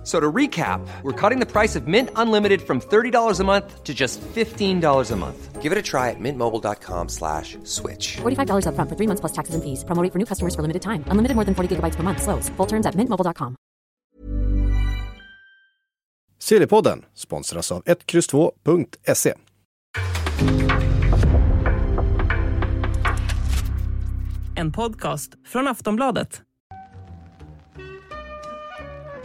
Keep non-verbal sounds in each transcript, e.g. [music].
F- So to recap, we're cutting the price of Mint Unlimited from $30 a month to just $15 a month. Give it a try at mintmobile.com slash switch. $45 upfront for three months plus taxes and fees. Promo rate for new customers for limited time. Unlimited more than 40 gigabytes per month. Slows. Full terms at mintmobile.com. Sillypodden sponsras av 1X2.se. En podcast från Aftonbladet.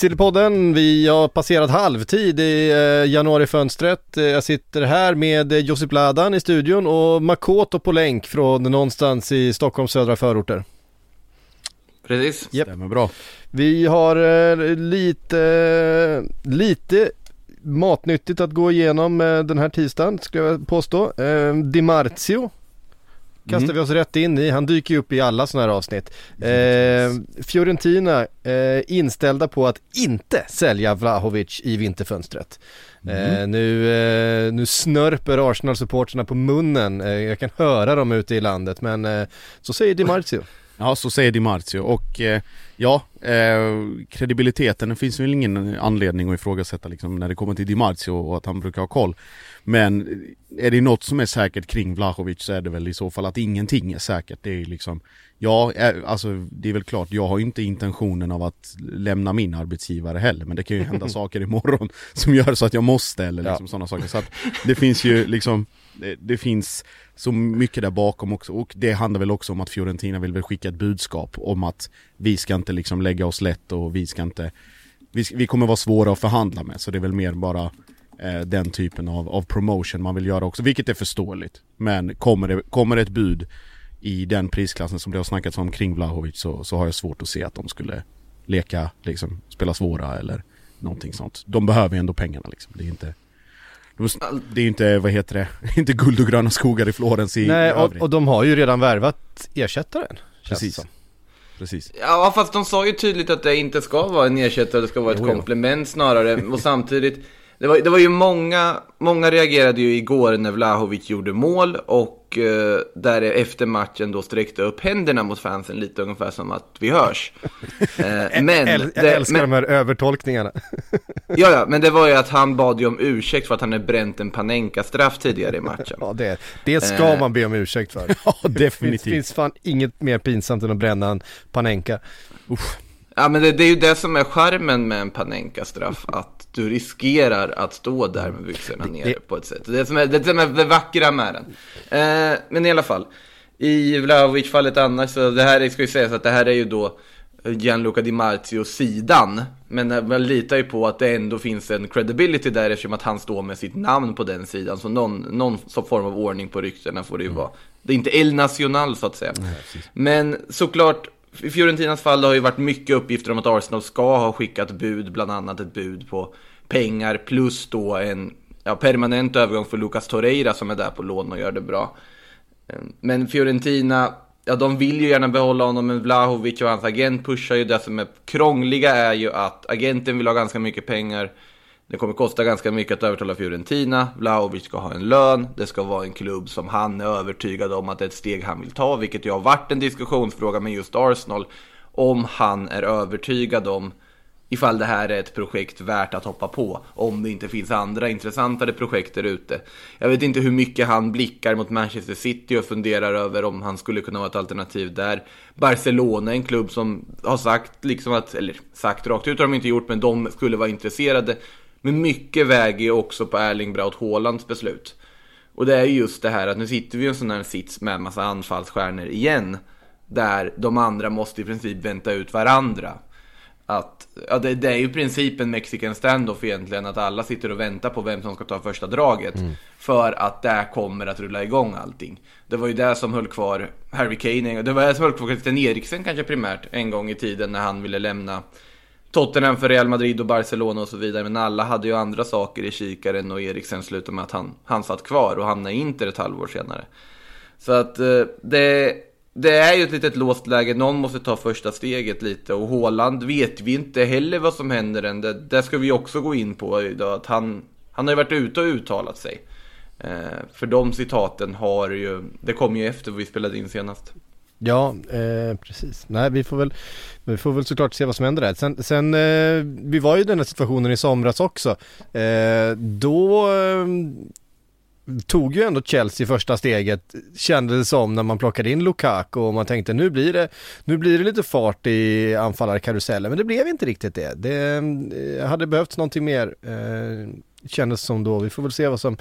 Sillypodden, vi har passerat halvtid i eh, januarifönstret. Eh, Jag sitter här med eh, Josip Ladan i studion och Makoto på länk från någonstans i Stockholms södra förorter. Precis. Japp. Stämmer bra. Vi har eh, lite, lite matnyttigt att gå igenom eh, den här tisdagen skulle jag påstå. Eh, Di Marzio kastar Mm. vi oss rätt in i. Han dyker ju upp i alla sådana här avsnitt. Eh, Fiorentina eh, inställda på att inte sälja Vlahovic i vinterfönstret. Eh, nu, eh, nu snörper Arsenal-supporterna på munnen. Eh, jag kan höra dem ute i landet men eh, så säger Di Marzio. [laughs] Ja, så säger Di Marzio och eh, ja, eh, kredibiliteten, det finns väl ingen anledning att ifrågasätta liksom när det kommer till Di Marzio och att han brukar ha koll. Men är det något som är säkert kring Vlahovic så är det väl i så fall att ingenting är säkert. Det är liksom, ja, eh, alltså det är väl klart, jag har inte intentionen av att lämna min arbetsgivare heller, men det kan ju hända [laughs] saker imorgon som gör så att jag måste eller liksom sådana saker. Så att det finns ju liksom, det, det finns så mycket där bakom också och det handlar väl också om att Fiorentina vill väl skicka ett budskap om att vi ska inte liksom lägga oss lätt och vi ska inte vi, vi kommer vara svåra att förhandla med så det är väl mer bara eh, den typen av, av promotion man vill göra också, vilket är förståeligt. Men kommer det, kommer det ett bud i den prisklassen som det har snackats om kring Vlahovic så, så har jag svårt att se att de skulle leka, liksom, spela svåra eller någonting sånt. De behöver ju ändå pengarna liksom, det är inte det är ju inte, vad heter det, [laughs] inte guld och gröna skogar i Florens i Nej och, och de har ju redan värvat ersättaren. Precis. som. Precis. Ja, fast de sa ju tydligt att det inte ska vara en ersättare, det ska vara ett Jo, jo. komplement snarare. Och samtidigt, det var, det var ju många, många reagerade ju igår när Vlahovic gjorde mål och eh, där efter matchen då sträckte upp händerna mot fansen lite ungefär som att vi hörs. [laughs] Eh, men, Äl- jag det- älskar men, de här övertolkningarna. ja, ja, men det var ju att han bad ju om ursäkt för att han hade bränt en Panenka-straff tidigare i matchen. [laughs] Ja, det, det ska Eh. man be om ursäkt för. [laughs] Ja, Det finns, definitivt. fan inget mer pinsamt än att bränna en Panenka. Ja, men det, det är ju det som är charmen med en Panenka-straff, att du riskerar att stå där med byxorna nere på ett sätt. Det som är det, som är det vackra med den. Eh, men i alla fall, i Vlahovic-fallet annars, så det här är- ska ju sägas att det här är ju då Gianluca Di Marzio-sidan. Men man litar ju på att det ändå finns en credibility där eftersom att han står med sitt namn på den sidan. Så någon, någon form av ordning på ryktena får det ju vara. Det är inte El Nacional så att säga. Men såklart, i Fiorentinas fall det har ju varit mycket uppgifter om att Arsenal ska ha skickat bud, bland annat ett bud på pengar plus då en ja, permanent övergång för Lucas Torreira som är där på lån och gör det bra. Ehm, men Fiorentina, ja de vill ju gärna behålla honom, men Vlahovic och hans agent pushar ju. Det som är krångliga är ju att agenten vill ha ganska mycket pengar. Det kommer kosta ganska mycket att övertala Fiorentina. Vlahovic ska ha en lön. Det ska vara en klubb som han är övertygad om att det är ett steg han vill ta. Vilket ju har varit en diskussionsfråga med just Arsenal. Om han är övertygad om ifall det här är ett projekt värt att hoppa på. Om det inte finns andra intressantare projekt där ute. Jag vet inte hur mycket han blickar mot Manchester City och funderar över om han skulle kunna vara ett alternativ där. Barcelona är en klubb som har sagt liksom att, eller sagt rakt ut har de inte gjort, men de skulle vara intresserade. Men mycket väger ju också på Erling Braut Haalands beslut. Och det är ju just det här att nu sitter vi i en sån här sits med en massa anfallsstjärnor igen. där de andra måste i princip vänta ut varandra. Att, ja, det, det är ju principen mexican standoff egentligen, att alla sitter och väntar på vem som ska ta första draget. För att där kommer att rulla igång allting. Det var ju det som höll kvar Harry Kane, det var det som höll kvar Christian Eriksen kanske primärt en gång i tiden när han ville lämna Tottenham för Real Madrid och Barcelona och så vidare. Men alla hade ju andra saker i kikaren och Eriksen slutade med att han, han satt kvar och hamnade i Inter ett halvår senare. Så att eh, det, det är ju ett litet låst läge. Någon måste ta första steget lite och Håland vet vi inte heller vad som händer än. Det, det ska vi också gå in på idag. Att han, han har ju varit ute och uttalat sig. Eh, för de citaten har ju, det kom ju efter vi spelade in senast. Ja, eh, precis. Nej, vi får väl, vi får väl såklart se vad som händer där. Sen, sen eh, vi var ju i den här situationen i somras också. Eh, då eh, tog ju ändå Chelsea första steget, kändes det som när man plockade in Lukaku och man tänkte nu blir det, nu blir det lite fart i anfallarkarusellen, men det blev inte riktigt det. Det eh, hade behövts någonting mer, eh, kändes som då. Vi får väl se vad som,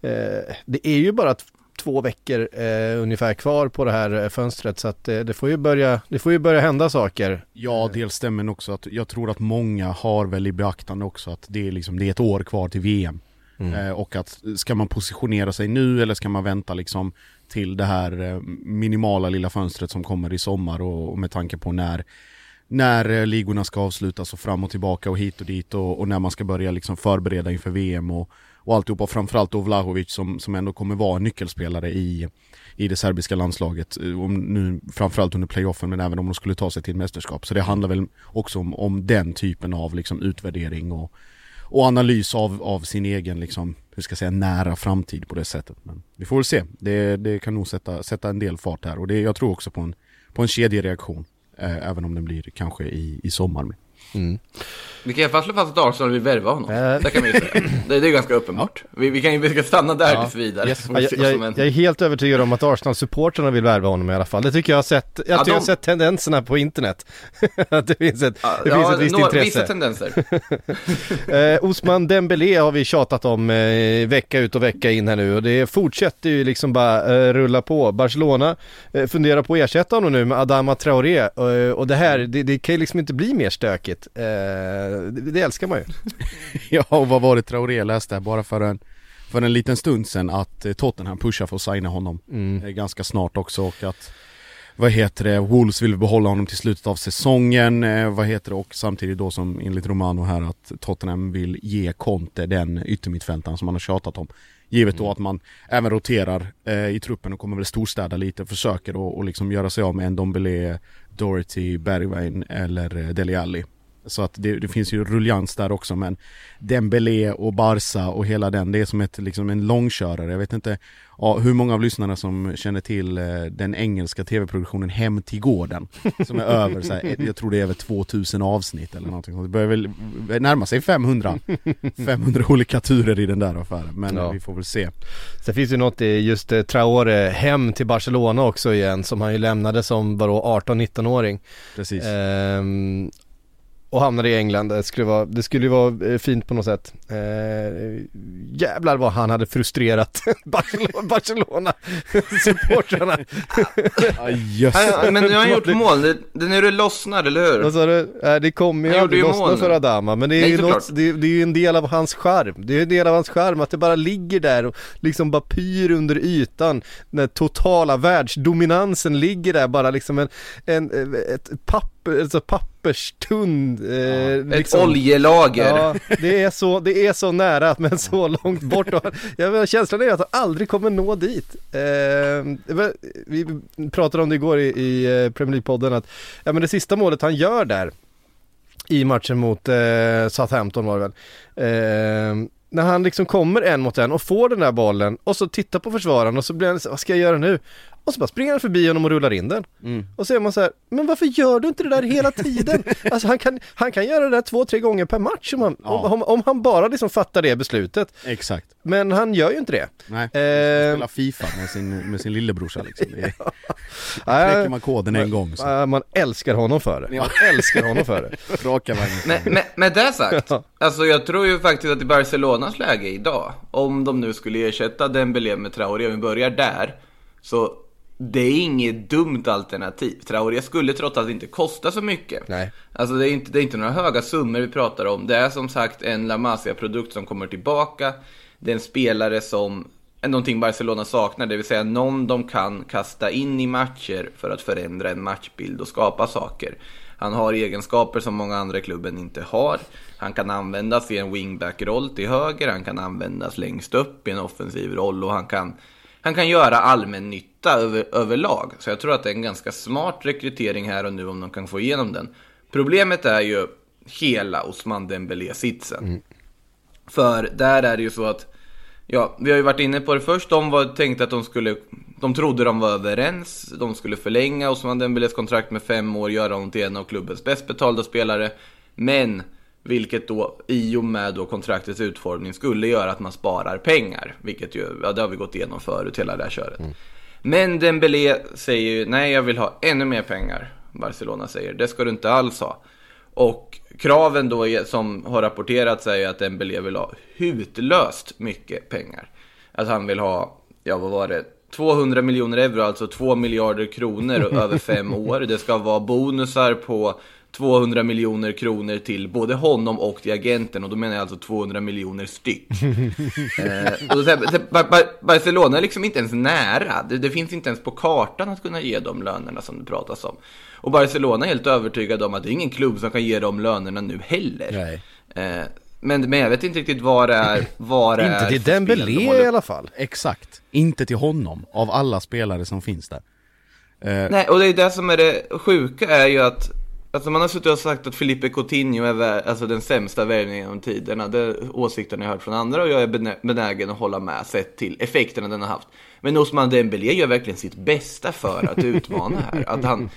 eh, det är ju bara att två veckor eh, ungefär kvar på det här fönstret så att eh, det får ju börja, det får ju börja hända saker. Ja, dels stämmer också att jag tror att många har väl i beaktande också att det är liksom, det är ett år kvar till VM. Mm. Eh, och att ska man positionera sig nu eller ska man vänta liksom till det här eh, minimala lilla fönstret som kommer i sommar och, och med tanke på när när eh, ligorna ska avslutas och fram och tillbaka och hit och dit och, och när man ska börja liksom förbereda inför VM och, och alltihopa. Framförallt då Vlahovic som, som ändå kommer vara en nyckelspelare i, i det serbiska landslaget. Eh, om nu, framförallt under playoffen men även om de skulle ta sig till mästerskap. Så det handlar väl också om, om den typen av liksom utvärdering och, och analys av, av sin egen liksom, hur ska jag säga, nära framtid på det sättet. Men vi får väl se. Det, det kan nog sätta, sätta en del fart här och det, jag tror också på en, på en kedjereaktion. Eh, även om den blir kanske i, i sommar. Mm. Vi kan i alla fall slå fast att Arsenal vill värva honom. Äh. Det kan vi säga. Det, det är ganska uppenbart. Vi, vi, kan, vi ska stanna där ja. tills vidare. Yes. Jag, jag, jag, är helt övertygad om att Arsenal-supporterna vill värva honom i alla fall. Det tycker jag har sett. Jag, ja, de... jag har sett tendenserna på internet. [laughs] att det finns ett, det ja, finns ett visst några, intresse. Vissa tendenser. [laughs] eh, Osman Dembélé har vi tjatat om eh, vecka ut och vecka in här nu och det fortsätter ju liksom bara eh, rulla på. Barcelona eh, funderar på att ersätta honom nu med Adama Traoré eh, och det här, det, det kan ju liksom inte bli mer stökigt. Eh, det, det, älskar man ju. [laughs] ja, och vad var det Traoré läste bara för en, för en liten stund sedan att eh, Tottenham pushar för att signa honom mm. Eh, ganska snart också och att vad heter det, Wolves vill behålla honom till slutet av säsongen, eh, vad heter det, och samtidigt då som enligt Romano här att Tottenham vill ge Conte den yttermittfältaren som man har tjatat om. Givet då mm. att man även roterar eh, i truppen och kommer väl storstäda lite, försöker då och liksom göra sig av med en Dombele, Dorothy, Bergwijn eller Dele Alli. Så att det, det, finns ju ruljans där också men Dembélé och Barca och hela den, det är som ett, liksom en långkörare. Jag vet inte ja, hur många av lyssnarna som känner till eh, den engelska tv-produktionen Hem till gården. Som är över, så här, jag tror det är över 2000 avsnitt eller någonting Det börjar väl närma sig 500 500 olika turer i den där affären, men ja. vi får väl se. Sen finns det något i just eh, Traore hem till Barcelona också igen som han ju lämnade som bara 18-19-åring. Precis. Ehm, och hamnade i England. Det skulle, vara, det skulle ju vara eh, fint på något sätt. Eh, jävlar vad han hade frustrerat Barcelona-supportrarna. [laughs] Barcelona [laughs] men nu har han gjort mål, det, det är nu det lossnar, eller hur? Vad sa du? Äh, det kommer ju aldrig lossna för Adama, men det är, Nej, ju något, det, det, är ju en del av hans charm. Det är en del av hans charm att det bara ligger där och liksom bara pyr under ytan. Den totala världsdominansen ligger där bara liksom en, en ett papper, alltså papperstunn eh, ja, liksom. Ett [laughs] oljelager. Ja, det är så, det är så nära men så långt bort. Jag menar, känslan är att han aldrig kommer nå dit. Eh, Vi pratade om det igår i, i eh, Premier League-podden att Ja men det sista målet han gör där I matchen mot eh, Southampton var det väl eh, när han liksom kommer en mot en och får den där bollen och så tittar på försvararen och så blir han så, vad ska jag göra nu? Och så bara springer han förbi honom och rullar in den. Mm. Och så är man så här, men varför gör du inte det där hela tiden? [laughs] alltså han kan, han kan göra det där två, tre gånger per match om han, ja. om, om, han bara liksom fattar det beslutet. Exakt. Men han gör ju inte det. Nej, eh, Fifa med sin, med sin lillebrorsa liksom. Det [laughs] knäcker man koden en gång så. Man älskar honom för det. Man älskar honom för det. [laughs] Raka vägen. Med, med, med det sagt, ja. alltså jag tror ju faktiskt att i Barcelonas läge idag, om de nu skulle ersätta Dembélé med Traoré, om vi börjar där, så det är inget dumt alternativ. Traoré skulle trots allt inte kosta så mycket. Nej. Alltså det är, inte, det är inte några höga summor vi pratar om. Det är som sagt en La Masia-produkt som kommer tillbaka. Det är en spelare som är någonting Barcelona saknar, det vill säga någon de kan kasta in i matcher för att förändra en matchbild och skapa saker. Han har egenskaper som många andra i klubben inte har. Han kan användas i en wingback-roll till höger, han kan användas längst upp i en offensiv roll och han kan, han kan göra allmän nytta över, överlag. Så jag tror att det är en ganska smart rekrytering här och nu om de kan få igenom den. Problemet är ju hela Osman Dembélé-sitsen. För där är det ju så att Ja, vi har ju varit inne på det först. De var tänkte att de skulle... De trodde de var överens. De skulle förlänga Osman Dembélés kontrakt med fem år, göra honom till en av klubbens bäst betalda spelare. Men, vilket då i och med då kontraktets utformning skulle göra att man sparar pengar. Vilket ju, ja det har vi gått igenom förut, hela det här köret. Men Dembélé säger ju, nej jag vill ha ännu mer pengar. Barcelona säger, det ska du inte alls ha. Och kraven då som har rapporterats är ju att Dembélé vill ha hutlöst mycket pengar. Att han vill ha, ja vad var det, 200 miljoner euro, alltså 2 miljarder kronor [laughs] över fem år. Det ska vara bonusar på 200 miljoner kronor till både honom och till agenten och då menar jag alltså 200 miljoner styck. [laughs] eh, och då, Ba- Ba- Barcelona är liksom inte ens nära, det, det finns inte ens på kartan att kunna ge de lönerna som det pratas om. Och Barcelona är helt övertygad om att det är ingen klubb som kan ge de lönerna nu heller. Nej. Eh, men, men jag vet inte riktigt vad det är, vad det Inte till de Dembélé håller i alla fall. Exakt. Inte till honom, av alla spelare som finns där. Eh, Nej, och det är det som är det sjuka är ju att Alltså man har suttit och sagt att Felipe Coutinho är alltså den sämsta värvningen genom tiderna. Det är åsikten jag har hört från andra och jag är benä- benägen att hålla med sett till effekterna den har haft. Men Osman Dembélé gör verkligen sitt bästa för att utmana här. Att han,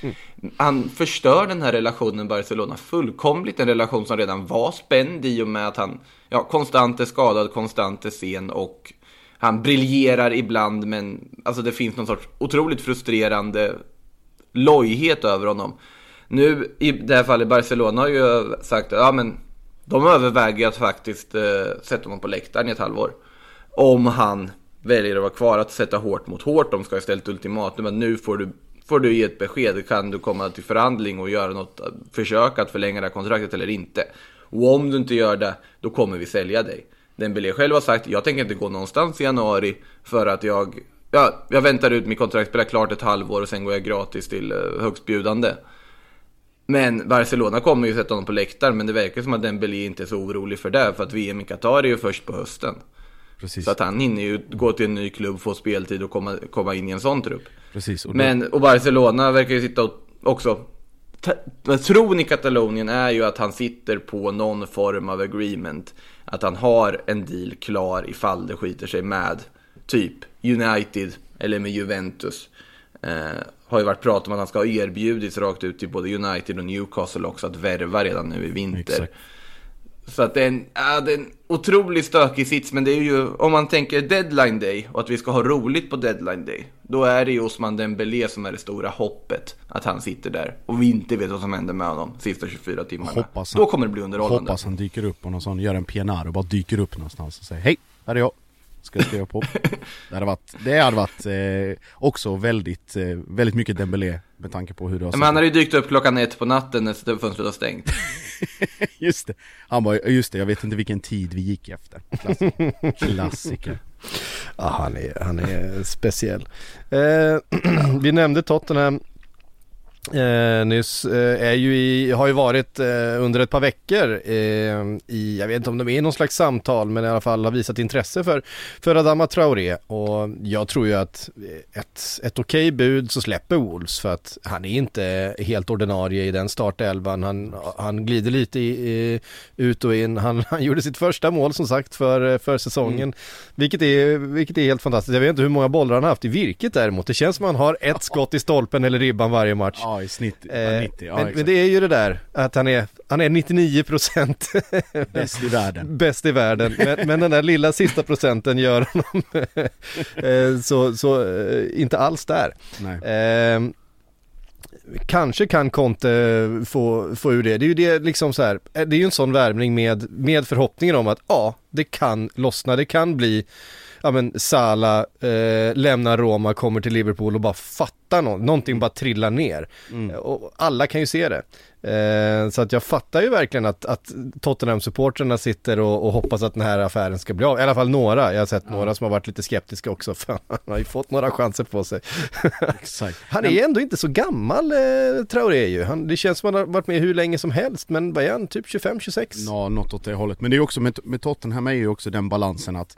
han förstör den här relationen med Barcelona fullkomligt. En relation som redan var spänd i och med att han ja, konstant är skadad, konstant är sen och han briljerar ibland men alltså det finns någon sorts otroligt frustrerande lojhet över honom. Nu i det här fallet Barcelona har ju sagt att ja, men de överväger att faktiskt eh, sätta honom på läktaren i ett halvår. Om han väljer att vara kvar, att sätta hårt mot hårt. De ska istället ultimatum att nu får du, får du ge ett besked. Kan du komma till förhandling och göra något eh, försök att förlänga det här kontraktet eller inte? Och om du inte gör det, då kommer vi sälja dig. Dembélé själv har sagt jag tänker inte gå någonstans i januari för att jag, ja, jag väntar ut mitt kontrakt, spelar klart ett halvår och sen går jag gratis till eh, högstbjudande. Men Barcelona kommer ju sätta honom på läktaren, men det verkar som att Dembélé inte är så orolig för det, för att VM i Qatar är ju först på hösten. Precis. Så att han hinner ju gå till en ny klubb, få speltid och komma, komma in i en sån trupp. Precis. Och då- Men, och Barcelona verkar ju sitta och också... tron i Katalonien är ju att han sitter på någon form av agreement. Att han har en deal klar ifall det skiter sig med typ United eller med Juventus. Eh, har ju varit prat om att han ska ha erbjudits rakt ut till både United och Newcastle också att värva redan nu i vinter. Exakt. Så att det är, en, ja, det är en otroligt stökig sits, men det är ju, om man tänker deadline day och att vi ska ha roligt på deadline day, då är det ju Osman Dembélé som är det stora hoppet, att han sitter där och vi inte vet vad som händer med honom sista 24 timmarna. Hoppas han, då kommer det bli underhållande. Hoppas han dyker upp på någon sån, gör en PNR och bara dyker upp någonstans och säger Hej, här är jag. Ska jag skriva på. det hade varit, det hade varit eh, också väldigt, eh, väldigt mycket Dembélé med tanke på hur det har Men han hade ju dykt upp klockan ett på natten när fönstret var stängt. [laughs] Just det. Han bara, just det, jag vet inte vilken tid vi gick efter. Klassiker. Klassiker. Ja, han är, han är speciell. Eh, [clears throat] vi nämnde Tottenham eh, nyss. Eh, är ju i, har ju varit eh, under ett par veckor eh, i, jag vet inte om de är i någon slags samtal, men i alla fall har visat intresse för, för Adama Traoré. Och jag tror ju att ett, ett okej bud så släpper Wolves för att han är inte helt ordinarie i den startelvan. Han, han glider lite i, i, ut och in. Han, han gjorde sitt första mål som sagt för, för säsongen. Vilket, är, vilket är helt fantastiskt. Jag vet inte hur många bollar han har haft i virket däremot. Det känns som att han har ett skott i stolpen eller ribban varje match. Ja, i snitt Eh, 90. Ja, men, men det är ju det där att han är, han är 99% [laughs] Bäst i världen. bäst i världen. Men, men den där lilla sista procenten gör honom [laughs] eh, så, så eh, inte alls där. Eh, kanske kan Conte få, få ur det. Det är ju det liksom så här, det är ju en sån värvning med, med förhoppningen om att ja, det kan lossna, det kan bli ja men Salah eh, lämnar Roma, kommer till Liverpool och bara fattar något, någonting bara trillar ner. Mm. Och alla kan ju se det. Eh, så att jag fattar ju verkligen att, att Tottenham-supporterna sitter och, och hoppas att den här affären ska bli av. I alla fall några, jag har sett några som har varit lite skeptiska också, för [laughs] han har ju fått några chanser på sig. [laughs] Han är ändå inte så gammal, eh, Traoré ju. Han, det känns som att han har varit med hur länge som helst, men vad är han, typ 25-26? Ja, något åt det hållet. Men det är också med, med Tottenham är ju också den balansen att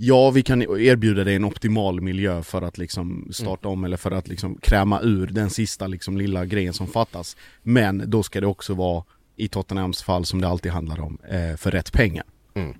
Ja, vi kan erbjuda dig en optimal miljö för att liksom starta om eller för att liksom kräma ur den sista liksom lilla grejen som fattas. Men då ska det också vara, i Tottenhams fall som det alltid handlar om, eh, för rätt pengar.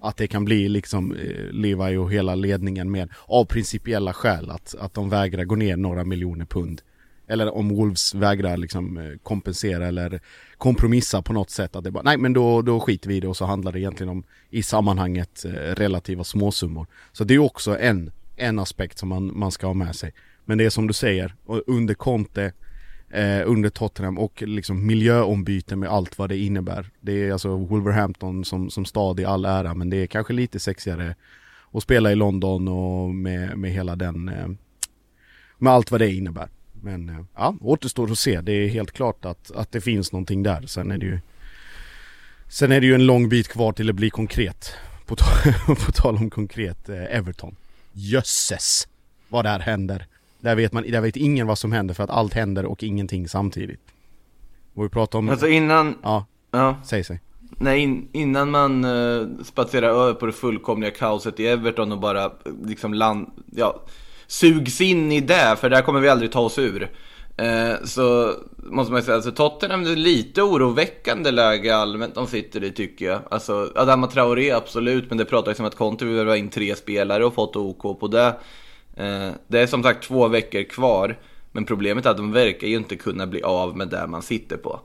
Att det kan bli liksom eh, Levi och hela ledningen med, av principiella skäl, att, att de vägrar gå ner några miljoner pund. Eller om Wolves vägrar liksom eh, kompensera eller kompromissa på något sätt att det bara, nej men då, då skiter vi i det och så handlar det egentligen om i sammanhanget eh, relativa småsummor. Så det är också en, en aspekt som man, man ska ha med sig. Men det är som du säger, under Conte, eh, under Tottenham och liksom miljöombyte med allt vad det innebär. Det är alltså Wolverhampton som, som stad i all ära men det är kanske lite sexigare att spela i London och med, med hela den, eh, med allt vad det innebär. Men eh, ja, återstår att se. Det är helt klart att, att det finns någonting där. Sen är det ju Sen är det ju en lång bit kvar till det blir konkret. På, ta- [laughs] på tal om konkret, eh, Everton. Jösses! Vad där händer. Där vet, man, där vet ingen vad som händer för att allt händer och ingenting samtidigt. Och vi pratar om... Alltså innan, Ja, ja, säg sig. nej, in, innan man uh, spatserar över på det fullkomliga kaoset i Everton och bara liksom land, ja, sugs in i det, för där kommer vi aldrig ta oss ur. Eh, så måste man ju säga, alltså Tottenham är lite oroväckande läge allmänt de sitter i tycker jag. Alltså Adama Traoré absolut, men det pratas om att Conte vill värva in tre spelare och fått OK på det. Eh, det är som sagt två veckor kvar, men problemet är att de verkar ju inte kunna bli av med det man sitter på.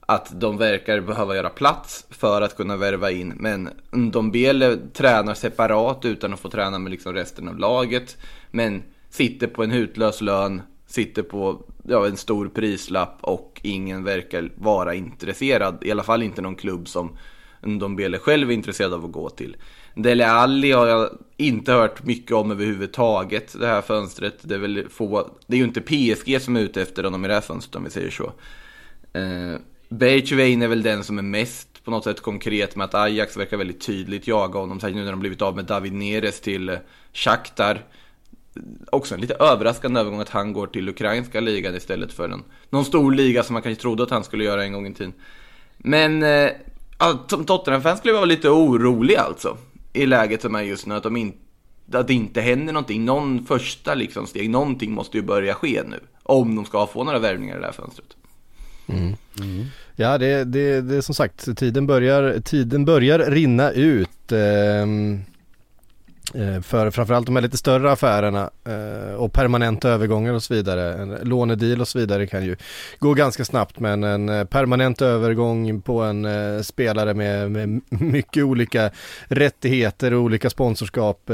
Att de verkar behöva göra plats för att kunna värva in, men Ndombele tränar separat utan att få träna med liksom resten av laget. Men sitter på en hutlös lön, sitter på ja, en stor prislapp och ingen verkar vara intresserad. I alla fall inte någon klubb som Ndombele själv är intresserad av att gå till. Dele Alli har jag inte hört mycket om överhuvudtaget det här fönstret. Det är väl få, det är ju inte PSG som är ute efter honom i det här fönstret om vi säger så. Eh, Bergevin är väl den som är mest på något sätt konkret med att Ajax verkar väldigt tydligt jaga honom. Särskilt nu när de blivit av med David Neres till eh, Shakhtar. Också en lite överraskande övergång att han går till ukrainska ligan istället för en, någon stor liga som man kanske trodde att han skulle göra en gång i tiden. Men eh, ja, som Tottenham-fan skulle jag vara lite orolig alltså. I läget som är just nu, att, de in, att det inte händer någonting. Någon första liksom steg, någonting måste ju börja ske nu. Om de ska få några värvningar i det här fönstret. Ja det, det, det är som sagt, tiden börjar, tiden börjar rinna ut. ehm, eh, Eh, för framförallt de här lite större affärerna eh, och permanenta övergångar och så vidare. En lånedeal och så vidare kan ju gå ganska snabbt men en eh, permanent övergång på en spelare med, med [laughs] mycket olika rättigheter och olika sponsorskap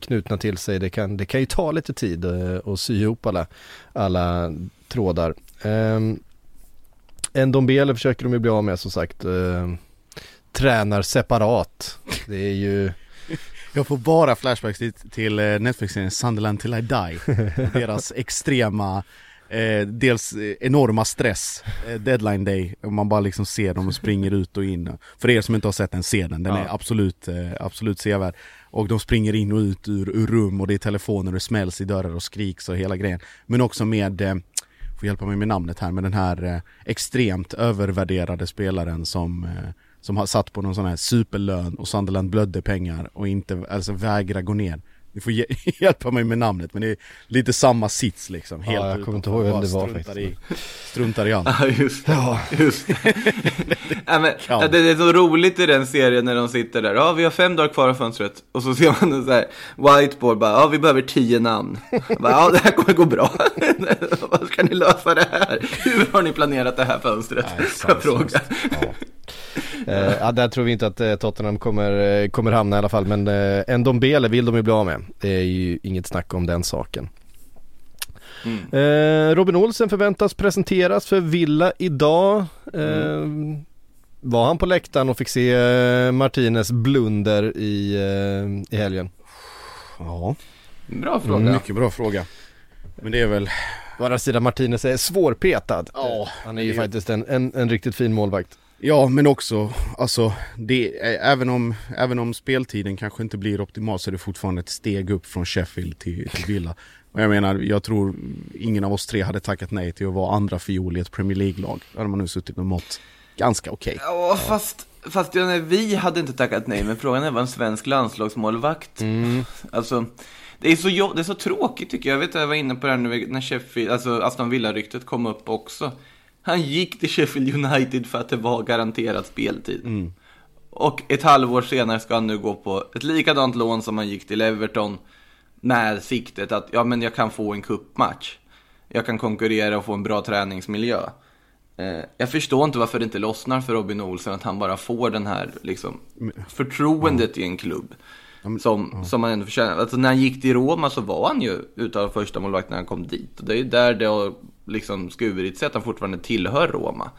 knutna till sig. Det kan, det kan ju ta lite tid att sy ihop alla, alla trådar. Ehm, en Dombele försöker de ju bli av med som sagt. Tränar separat. Det är ju... [laughs] Jag får bara flashbacks till, eh, Netflix-serien Sunderland till I die. [laughs] Deras extrema eh, Dels eh, enorma stress eh, Deadline day, man bara liksom ser dem och springer ut och in. För er som inte har sett den, se den, den är absolut, eh, absolut sevärd. Och de springer in och ut ur, ur rum och det är telefoner och det smälls i dörrar och skriks och hela grejen. Men också med eh, Får hjälpa mig med namnet här, men den här eh, extremt övervärderade spelaren som som har satt på någon sån här superlön och Sunderland blödde pengar och inte, alltså vägra gå ner. Ni får hj- [laughs] hjälpa mig med namnet men det är lite samma sits liksom. Helt Ja, jag kommer inte ihåg vem det var struntar faktiskt. I, struntar i allt. Ja, just det. Just det. [laughs] ja, men, ja, det är så roligt i den serien när de sitter där. Ja, vi har fem dagar kvar av fönstret. Och så ser man en så här whiteboard bara. Ja, vi behöver tio namn. Bara, ja, det här kommer gå bra. [laughs] Vad ska ni lösa det här? Hur har ni planerat det här fönstret? Jag fråga. Eh, ja, där tror vi inte att eh, Tottenham kommer, eh, kommer hamna i alla fall. Men eh, en Dombele vill de ju bli av med. Det är ju inget snack om den saken. Eh, Robin Olsen förväntas presenteras för Villa idag. Eh, Var han på läktaren och fick se eh, Martinez blunder i, i helgen? Ja, Bra fråga. Mm, mycket bra fråga. Men det är väl, Å andra sidan Martinez är svårpetad. Ja, Han är ju det är- faktiskt en, en, en riktigt fin målvakt. Ja men också, alltså det, även, om, även om speltiden kanske inte blir optimal så är det fortfarande ett steg upp från Sheffield till, till Villa. Och jag menar, jag tror ingen av oss tre hade tackat nej till att vara andra fiol i ett Premier League-lag. Då hade man nu suttit med mått ganska okej. Ja, fast, fast menar, vi hade inte tackat nej, men frågan är vad en svensk landslagsmålvakt. Alltså, det är, så, det är så tråkigt tycker jag. Jag vet att jag var inne på det här nu när Sheffield, alltså Aston Villa-ryktet kom upp också. Han gick till Sheffield United för att det var garanterad speltid. Och ett halvår senare ska han nu gå på ett likadant lån som han gick till Everton. Med siktet att, ja men jag kan få en kuppmatch. Jag kan konkurrera och få en bra träningsmiljö. Eh, jag förstår inte varför det inte lossnar för Robin Olsen att han bara får den här liksom, förtroendet i en klubb. Som, som han ändå förtjänar. Alltså, när han gick till Roma så var han ju utav första målvakt när han kom dit. Och det är ju där det har liksom skurit sig att han fortfarande tillhör Roma.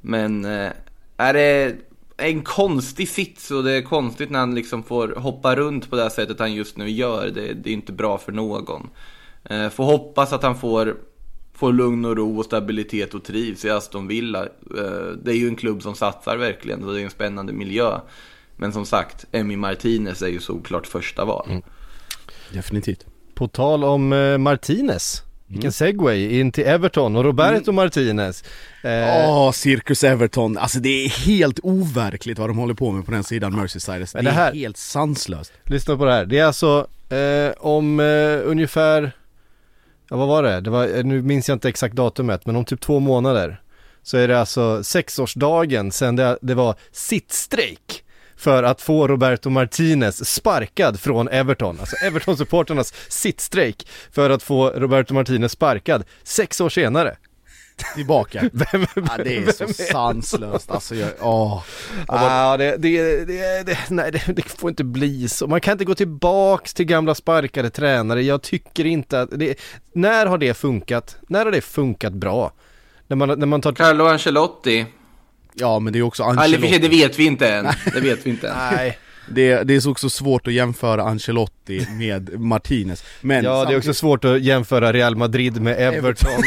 Men eh, är det en konstig sits och det är konstigt när han liksom får hoppa runt på det här sättet han just nu gör. Det, det är inte bra för någon. Eh, får hoppas att han får, får lugn och ro och stabilitet och trivs i Aston Villa. Eh, det är ju en klubb som satsar verkligen och det är en spännande miljö. Men som sagt, Emi Martinez är ju såklart första val. Definitivt. På tal om eh, Martinez. Vilken segway in till Everton och Roberto Martinez. Eh, Åh, Circus Everton. Alltså det är helt overkligt vad de håller på med på den sidan Merseyside. Det, det är här- helt sanslöst. Lyssna på det här. Det är alltså eh, om eh, ungefär, ja vad var det? det var, eh, nu minns jag inte exakt datumet, men om typ två månader. Så är det alltså sexårsdagen sedan det, det var sittstrejk för att få Roberto Martinez sparkad från Everton. Alltså Everton-supporternas sittstrejk för att få Roberto Martinez sparkad sex år senare. Tillbaka. [laughs] Vem, Ja, det är så sanslöst. Alltså jag, åh. Ja, det, det, det, det, nej, det, det får inte bli så. Man kan inte gå tillbaks till gamla sparkade tränare. Jag tycker inte att det, när har det funkat? När har det funkat bra? När man, när man tar... Carlo Ancelotti. Ja men det är också Ja, Eller Ancelotti. det vet vi inte än. Det vet vi inte än. Nej. Det, det är så också svårt att jämföra Ancelotti med Martinez. Men Ja, det är samtidigt- också svårt att jämföra Real Madrid med Everton.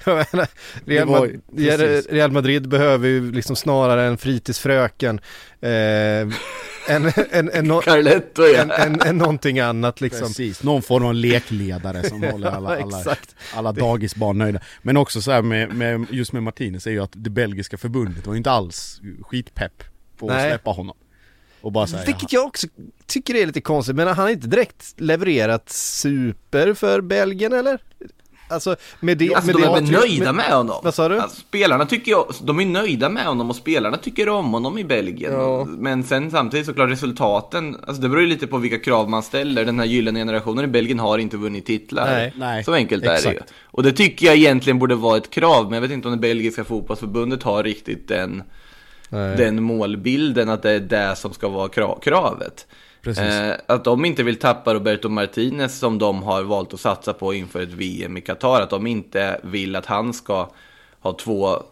för att, [laughs] menar, Real, var- precis. Real Madrid behöver ju liksom snarare en fritidsfröken eh, än, Carletto ja. än, än, än någonting annat liksom. Precis, någon form av lekledare som [laughs] håller alla, alla, exakt. alla dagisbarn nöjda. Men också så här med, med, just med Martinez är ju att det belgiska förbundet var ju inte alls skitpepp på att Nej. släppa honom. Och bara säga, Vilket jag också tycker är lite konstigt, men han har inte direkt levererat super för Belgien eller? Alltså med det... Alltså med de det är väl nöjda med honom? Vad sa du? Alltså, spelarna tycker jag, de är nöjda med honom och spelarna tycker om honom i Belgien. Ja. Men sen samtidigt såklart resultaten, alltså det beror ju lite på vilka krav man ställer. Den här gyllene generationen i Belgien har inte vunnit titlar. Nej. Nej. Så enkelt är det ju. Exakt. Och det tycker jag egentligen borde vara ett krav, men jag vet inte om det belgiska fotbollsförbundet har riktigt den, Nej. den målbilden att det är det som ska vara kra- kravet. Eh, att de inte vill tappa Roberto Martinez som de har valt att satsa på inför ett VM i Qatar. Att de inte vill att han ska ha två,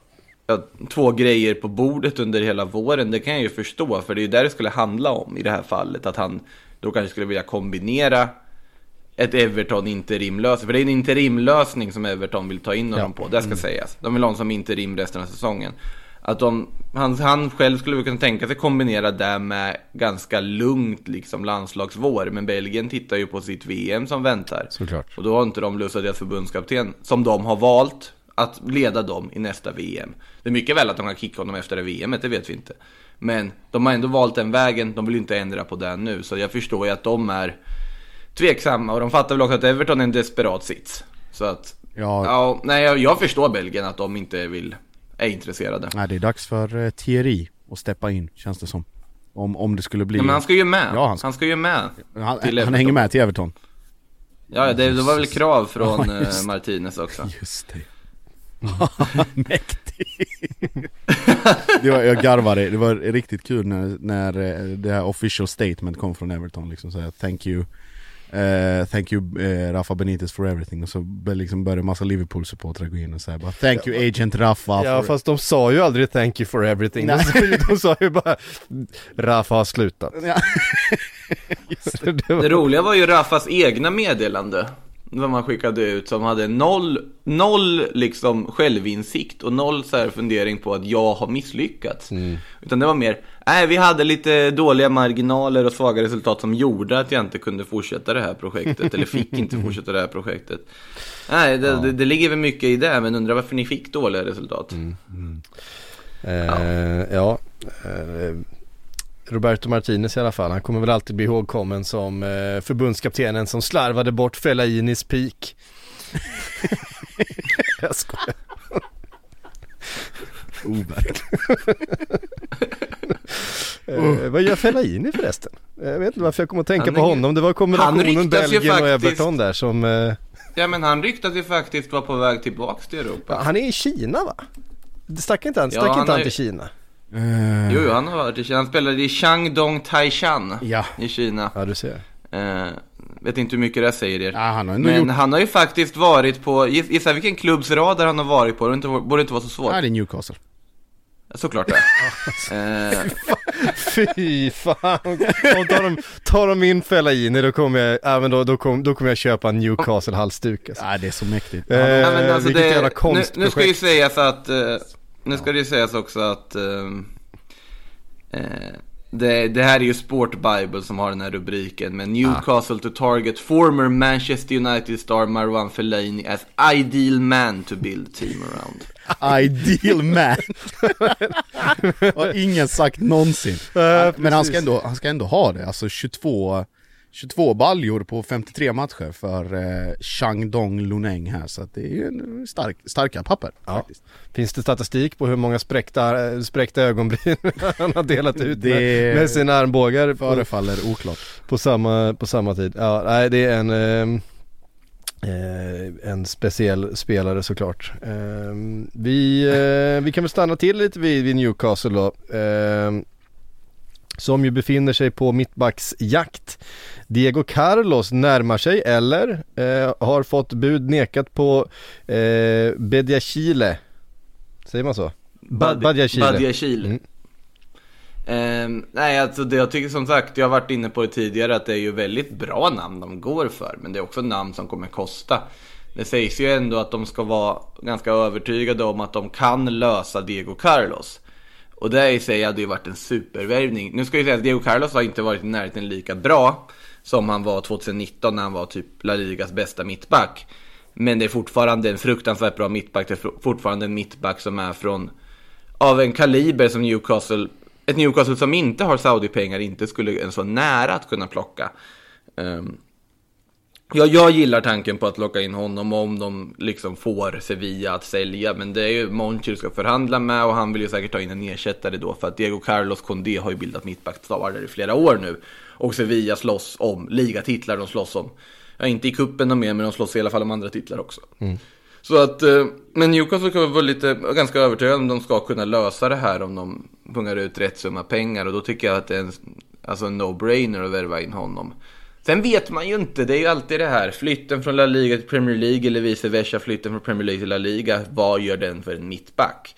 ja, två grejer på bordet under hela våren. Det kan jag ju förstå, för det är ju där det skulle handla om i det här fallet. Att han då kanske skulle vilja kombinera ett Everton interimlösning. För det är en interimlösning som Everton vill ta in honom på, det ska sägas. De vill ha honom som interim resten av säsongen. Att de, han, han själv skulle kunna tänka sig kombinera det med ganska lugnt liksom landslagsvår. Men Belgien tittar ju på sitt VM som väntar. Såklart. Och då har inte de lust att deras förbundskapten, som de har valt, att leda dem i nästa VM. Det är mycket väl att de kan kicka honom efter det VMet, det vet vi inte. Men de har ändå valt den vägen, de vill inte ändra på den nu. Så jag förstår ju att de är tveksamma och de fattar väl också att Everton är en desperat sits. Så att, Ja. ja, nej jag, jag förstår Belgien att de inte vill, är intresserade. Nej, det är dags för uh, Thierry att steppa in, känns det som. Om, om det skulle bli... Ja, men han ska ju med. Ja, han han, ska- ska... ju med. han, han, hänger med till Everton. Ja, det, det var väl krav från Ja, just eh, Martinez också. Just det. [laughs] Mäktig! det var, jag garvade, det var riktigt kul när, när eh, det här official statement kom från Everton liksom så här, Thank you eh, Thank you eh, Rafa Benitez for everything och så liksom började massa Liverpool-supportrar gå in och säga bara Thank you agent Rafa Ja for... fast de sa ju aldrig 'thank you for everything' de Nej. sa, ju, de sa ju bara 'Rafa har slutat' Ja. [laughs] det var, Det roliga var ju Rafas egna meddelande. Vad man skickade ut som hade noll, noll liksom självinsikt och noll så här fundering på att jag har misslyckats. Utan det var mer, nej vi hade lite dåliga marginaler och svaga resultat som gjorde att jag inte kunde fortsätta det här projektet. eller fick inte fortsätta det här projektet. Nej, det, det, det ligger väl mycket i det, men undrar varför ni fick dåliga resultat. eh, ja, eh, Roberto Martinez i alla fall, han kommer väl alltid bli ihågkommen som eh, förbundskaptenen som slarvade bort Fellainis peak. [laughs] Jag skojar. Ovärd. Eh, vad gör Fellaini förresten? Jag vet inte varför jag kommer att tänka Han på är- honom. Det var kombinationen Belgien och Everton där som... Eh, Ja, men han ryktas ju faktiskt vara på väg tillbaks till Europa. han är i Kina va? Stack inte han, Ja, stack han inte han har till Kina? Eh, Jo, jo, han har varit i Kina. Han spelade i Shandong Taishan Ja. i Kina. Ja du ser. Eh, vet inte hur mycket det säger er. Ja, han har Men gjort... han har ju faktiskt varit på, giss- gissa vilken klubbs radar han har varit på, det borde inte, borde inte vara så svårt. Nej, det är Newcastle. Såklart det. [laughs] eh, Fy fan. Om tar de, tar de in Fellaini då kommer jag, ja, men då, då, kom, då kommer jag köpa en Newcastle halsduk alltså. Nej, det är så mäktigt. Eh, ja, men alltså vilket det, jävla nu, konstprojekt. nu ska ju sägas att, eh, nu ska det ju sägas också att ehm, eh, det, det här är ju Sport Bible som har den här rubriken. Men Newcastle to target former Manchester United star Marwan Fellaini as ideal man to build team around. [laughs] Ideal man. [laughs] har ingen sagt någonsin. Men han ska, ändå, han ska ändå ha det, alltså 22, 22 baljor på 53 matcher för eh, Shandong Luneng här, så att det är ju en stark, starka papper Ja. faktiskt. Finns det statistik på hur många spräckta, eh, spräckta ögonbryn [laughs] han har delat ut Det- med, med sina armbågar på, Förefaller oklart. på, samma, på samma tid? Ja, nej det är en ehm, eh, en speciell spelare såklart. Ehm, vi, eh, vi kan väl stanna till lite vid, vid Newcastle då. Som ju befinner sig på mittbacksjakt. Diego Carlos närmar sig eller eh, har fått bud nekat på eh, Bediachile. Säger man så? Ba- Badiachile. Badiachile. Mm. Ehm, nej, alltså det jag tycker som sagt, jag har varit inne på det tidigare, att det är ju väldigt bra namn de går för. Men det är också namn som kommer kosta. Det sägs ju ändå att de ska vara ganska övertygade om att de kan lösa Diego Carlos. Och det i sig hade ju varit en supervärvning. Nu ska jag säga att Diego Carlos har inte varit i närheten lika bra som han var 2019 när han var typ La Ligas bästa mittback. Men det är fortfarande en fruktansvärt bra mittback. Det är fortfarande en mittback som är från av en kaliber som Newcastle, ett Newcastle som inte har Saudi-pengar inte skulle ens vara nära att kunna plocka. Um, ja, jag gillar tanken på att locka in honom om de liksom får Sevilla att sälja. Men det är ju Monchi du ska förhandla med och han vill ju säkert ta in en ersättare då. För att Diego Carlos Condé har ju bildat mittbackspar där i flera år nu. Och Sevilla slåss om ligatitlar de slåss om. Ja, inte i kuppen och mer, men de slåss i alla fall om andra titlar också. Så att, eh, men Newcastle kan vara lite, ganska övertygade om de ska kunna lösa det här om de pungar ut rätt summa pengar. Och då tycker jag att det är en, alltså en no-brainer att värva in honom. Sen vet man ju inte, det är ju alltid det här. Flytten från La Liga till Premier League eller vice versa, flytten från Premier League till La Liga. Vad gör den för en mittback?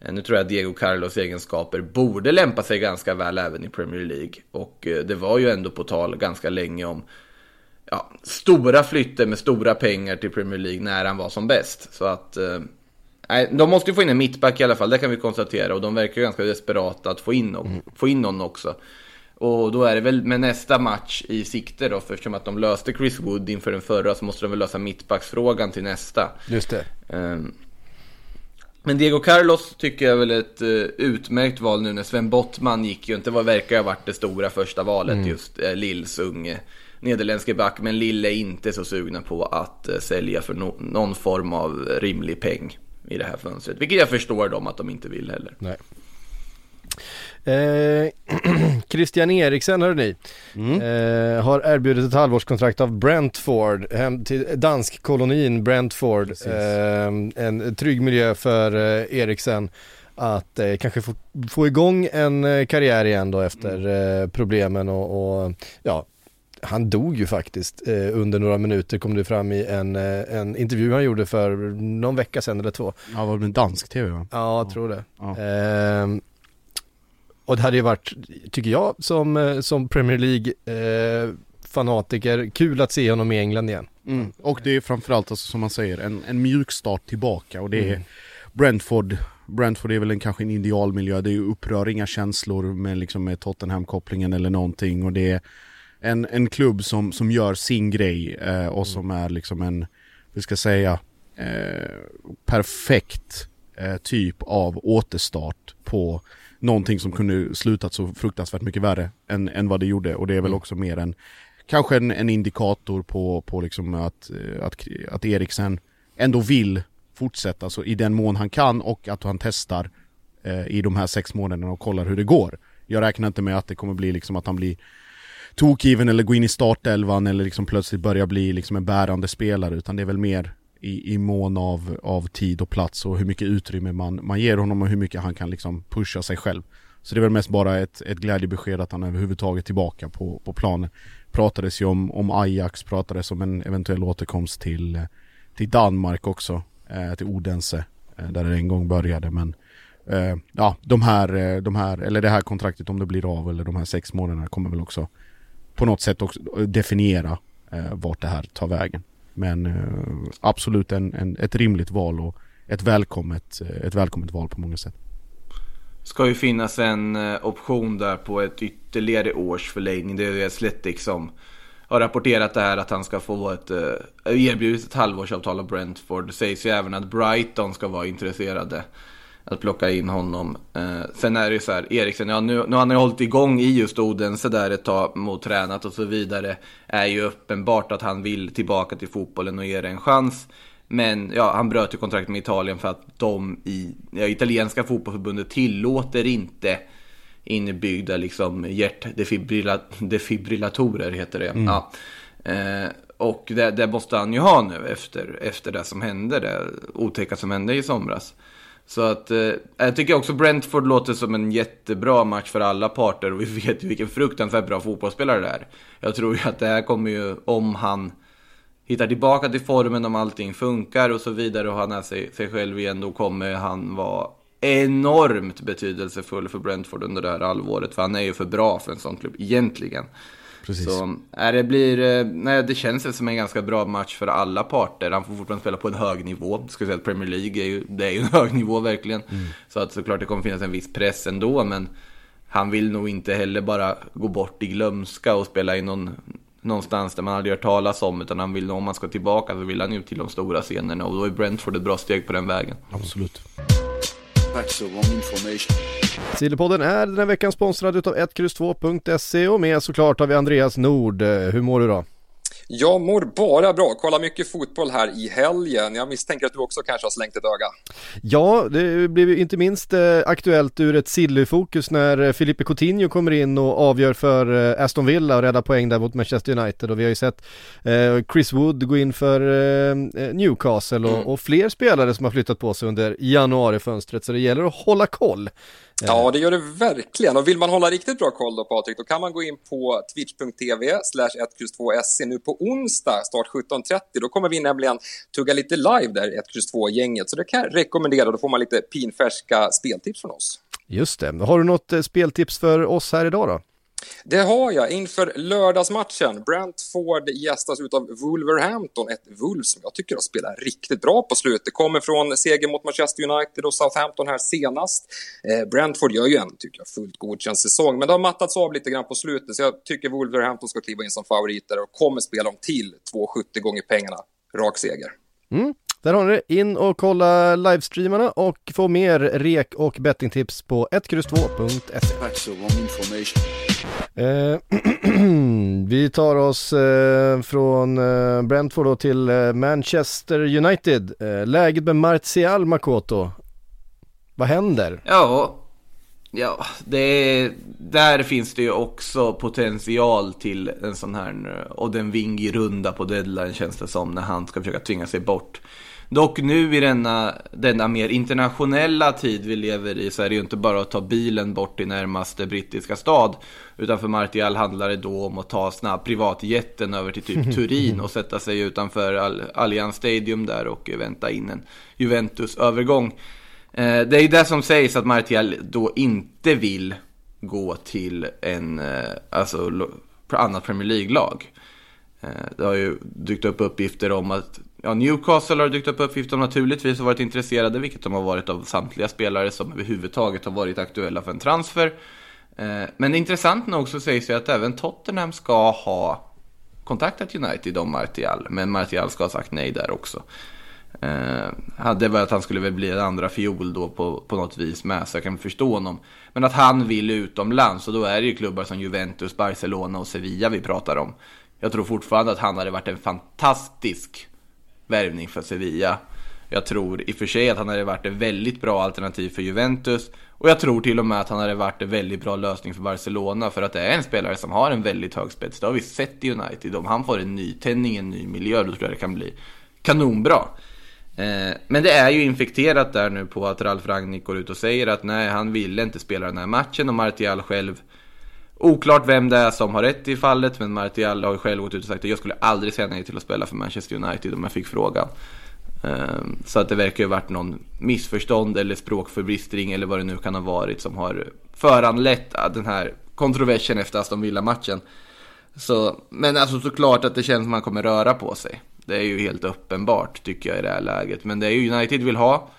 Eh, Nu tror jag att Diego Carlos egenskaper borde lämpa sig ganska väl även i Premier League. Och eh, det var ju ändå på tal ganska länge om ja, stora flytter med stora pengar till Premier League när han var som bäst. Så att, eh, nej, de måste ju få in en mittback i alla fall, det kan vi konstatera. Och de verkar ju ganska desperata att få in, någon, få in någon också. Och då är det väl med nästa match i sikte då, för eftersom att de löste Chris Wood inför den förra så måste de väl lösa mittbacksfrågan till nästa. Just det. Ehm, Men Diego Carlos tycker jag är väl ett eh, utmärkt val nu när Sven Bottman gick ju inte. Vad verkar ha varit det stora första valet just. Uh, Lills unge nederländske back. Men Lill är inte så sugna på att eh, sälja för no- någon form av rimlig peng i det här fönstret. Vilket jag förstår dem att de inte vill heller. Nej. Eh, [clears throat] Christian Eriksen hörde ni, eh, har erbjudit ett halvårskontrakt av Brentford hem till danskkolonin Brentford. Eh, en trygg miljö för eh, Eriksen att eh, kanske få, få igång en eh, karriär igen då efter eh, problemen och, och ja han dog ju faktiskt eh, under några minuter kom det fram i en, eh, en intervju han gjorde för någon vecka sedan eller två. Ja, var det en dansk tv va? Ja, jag tror det. Ja. Ehm, och det hade ju varit, tycker jag, som, eh, som Premier League eh, kul att se honom i England igen. Mm. Och det är framförallt alltså, som man säger en, en mjuk start tillbaka och det är Mm. Brentford Brentford är väl en, kanske en idealmiljö, det är ju upprör inga känslor med, liksom, med Tottenham-kopplingen eller någonting och det är en, en klubb som, som gör sin grej eh, och som är liksom en, vi ska säga, eh, perfekt eh, typ av återstart på någonting som kunde slutat så fruktansvärt mycket värre än, än vad det gjorde och det är väl också mer en Kanske en, en indikator på, på liksom att, eh, att, att Eriksen ändå vill fortsätta så i den mån han kan och att han testar eh, i de här sex månaderna och kollar hur det går. Jag räknar inte med att det kommer bli liksom att han blir tokgiven eller går in i startelvan eller liksom plötsligt börjar bli liksom en bärande spelare utan det är väl mer i, i mån av, av tid och plats och hur mycket utrymme man, man ger honom och hur mycket han kan liksom pusha sig själv. Så det är väl mest bara ett, ett glädjebesked att han är överhuvudtaget tillbaka på, på planen. Pratades ju om, om Ajax, pratades om en eventuell återkomst till, till Danmark också, eh, till Odense, eh, där det en gång började men eh, Ja, de här, eh, de här, eller det här kontraktet om det blir av eller de här sex månaderna kommer väl också på något sätt också definiera eh, vart det här tar vägen. Men eh, absolut en, en, ett rimligt val och ett välkommet, eh, ett välkommet val på många sätt. Ska ju finnas en eh, option där på ett ytterligare års förlängning. Det är ju Athletic som har rapporterat det här att han ska få ett eh, erbjudet ett halvårsavtal av Brentford. Det sägs ju även att Brighton ska vara intresserade att plocka in honom. Eh, sen är det ju så här, Eriksen, ja nu, nu har han ju hållit igång i just Odense där ett tag mot tränat och så vidare. Är ju uppenbart att han vill tillbaka till fotbollen och ge det en chans. Men ja, han bröt ju kontrakt med Italien för att de i ja, italienska fotbollsförbundet tillåter inte inbyggda liksom hjärtdefibrillatorer heter det. Mm. Ja. Eh, och det, det måste han ju ha nu efter, efter det som hände, det otäcka som hände i somras. Så att eh, jag tycker också Brentford låter som en jättebra match för alla parter och vi [laughs] vet ju vilken fruktansvärt bra fotbollsspelare det är. Jag tror ju att det här kommer ju, om han hittar tillbaka till formen, om allting funkar och så vidare och han är sig, sig själv igen, då kommer han vara enormt betydelsefull för Brentford under det här halvåret. För han är ju för bra för en sån klubb egentligen. Precis. Så äh, det blir, eh, nej det känns som en ganska bra match för alla parter. Han får fortfarande spela på en hög nivå. Ska säga att Premier League är ju, det är ju en [laughs] hög nivå verkligen. Så att såklart det kommer finnas en viss press ändå, men han vill nog inte heller bara gå bort i glömska och spela i någon, någonstans där man aldrig hört talas om. Utan han vill nog, om man ska tillbaka så vill han ju till de stora scenerna. Och då är Brentford ett bra steg på den vägen. Absolut. Facts or wrong information. Sillypodden är den här veckan sponsrad utav 1X2.se och med såklart har vi Andreas Nord. Hur mår du då? Jag mår bara bra. Kolla mycket fotboll här i helgen. Jag misstänker att du också kanske har slängt ett öga. Ja, det blev ju inte minst eh, aktuellt ur ett Silly-fokus när eh, Filipe Coutinho kommer in och avgör för eh, Aston Villa och räddar poäng där mot Manchester United och vi har ju sett Chris Wood gå in för Newcastle och, Mm. och fler spelare som har flyttat på sig under januarifönstret så det gäller att hålla koll. Ja, det gör det verkligen. Och vill man hålla riktigt bra koll då, Patrik, då kan man gå in på twitch.tv slash 1X2SC nu på onsdag, start 17.30. Då kommer vi nämligen tugga lite live där, 1X2-gänget. Så det kan jag rekommendera. Då får man lite pinfärska speltips från oss. Just det, har du något eh, speltips för oss här idag då? Det har jag inför lördagsmatchen. Brentford gästas av Wolverhampton, ett Wolves som jag tycker har spelat riktigt bra på slutet. Kommer från seger mot Manchester United och Southampton här senast. Eh, Brentford gör ju en, tycker jag, fullt godkänd säsong, men det har mattats av lite grann på slutet, så jag tycker Wolverhampton ska kliva in som favoriter och kommer spela om till 2,70 gånger pengarna. Rak seger. Mm. Där har ni det, in och kolla livestreamarna och få mer rek och bettingtips på 1X2.se. Eh, [clears throat] vi tar oss eh, från eh, Brentford då till eh, Manchester United. Eh, läget med Martial Makoto. Vad händer? Ja, ja det, där finns det ju också potential till en sån här och den vingi runda på deadline känns det som när han ska försöka tvinga sig bort. Dock nu i denna, denna mer internationella tid vi lever i så är det ju inte bara att ta bilen bort till närmaste brittiska stad. Utan för Martial handlar det då om att ta snabb privatjetten över till typ [laughs] Turin och sätta sig utanför Allianz Stadium där och vänta in en Juventus-övergång. Eh, det är ju det som sägs att Martial då inte vill gå till en, eh, alltså annat Premier League-lag. Eh, det har ju dykt upp uppgifter om att ja, Newcastle har dykt upp uppgifter om naturligtvis har varit intresserade, vilket de har varit av samtliga spelare som överhuvudtaget har varit aktuella för en transfer. Eh, men intressant nog så sägs det att även Tottenham ska ha kontaktat United om Martial, men Martial ska ha sagt nej där också. Eh, hade väl att han skulle väl bli en andra fiol då på, på något vis med, så jag kan förstå honom. Men att han vill utomlands, och då är det ju klubbar som Juventus, Barcelona och Sevilla vi pratar om. Jag tror fortfarande att han hade varit en fantastisk värvning för Sevilla. Jag tror i och för sig att han hade varit ett väldigt bra alternativ för Juventus. Och jag tror till och med att han hade varit en väldigt bra lösning för Barcelona. För att det är en spelare som har en väldigt hög spets. Det har vi sett i United. Om han får en nytändning, en ny miljö, då tror jag det kan bli kanonbra. Eh, men det är ju infekterat där nu på att Ralf Rangnick går ut och säger att nej, han ville inte spela den här matchen och Martial själv Oklart vem det är som har rätt i fallet, men Martial har ju själv gått ut och sagt att jag skulle aldrig säga nej till att spela för Manchester United om jag fick frågan. Ehm, så att det verkar ju varit någon missförstånd eller språkförbistring eller vad det nu kan ha varit som har föranlett den här kontroversen efter Aston Villa-matchen. Så, men alltså såklart att det känns som man kommer röra på sig. Det är ju helt uppenbart tycker jag i det här läget. Men det är ju United vill ha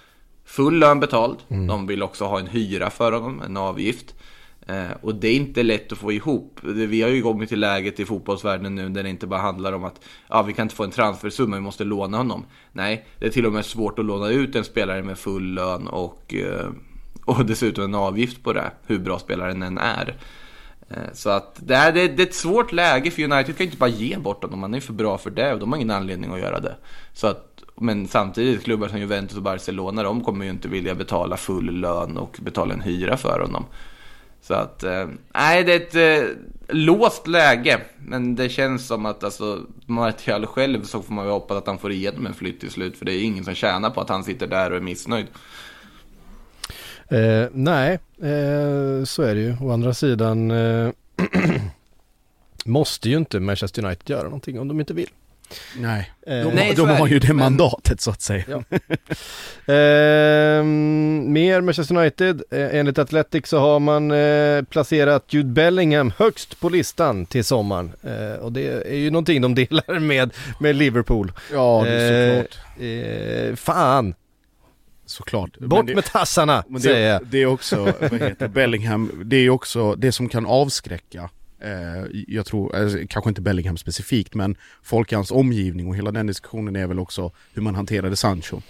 full lön betald. Mm. De vill också ha en hyra för honom, en avgift. Eh, och det är inte lätt att få ihop. Vi har ju kommit till läget i fotbollsvärlden nu där det inte bara handlar om att ja, vi kan inte få en transfersumma, vi måste låna honom. Nej, det är till och med svårt att låna ut en spelare med full lön och, eh, och dessutom en avgift på det, hur bra spelaren än är. Eh, så att det är, det är ett svårt läge för United kan inte bara ge bort honom, han är för bra för det och de har ingen anledning att göra det. Så att, men samtidigt, klubbar som Juventus och Barcelona, de kommer ju inte vilja betala full lön och betala en hyra för honom. Så att, eh, nej det är ett eh, låst läge. Men det känns som att alltså, Martial själv så får man ju hoppas att han får igenom en flytt till slut. För det är ingen som tjänar på att han sitter där och är missnöjd. Eh, nej, eh, så är det ju. Å andra sidan eh, [clears throat] måste ju inte Manchester United göra någonting om de inte vill. Nej, de, eh, Nej, de har ju det mandatet så att säga. Ja. [laughs] eh, mer Manchester United. Eh, enligt Athletic så har man eh, placerat Jude Bellingham högst på listan till sommaren. Eh, och det är ju någonting de [laughs] delar med, med Liverpool. Ja, det är såklart. Eh, fan! Såklart. Bort det, med tassarna, det, säger jag. Det är också, vad heter Bellingham, det är också det som kan avskräcka Eh, Eh, jag tror, alltså, kanske inte Bellingham specifikt, men folk i hans omgivning och hela den diskussionen är väl också hur man hanterade Sancho.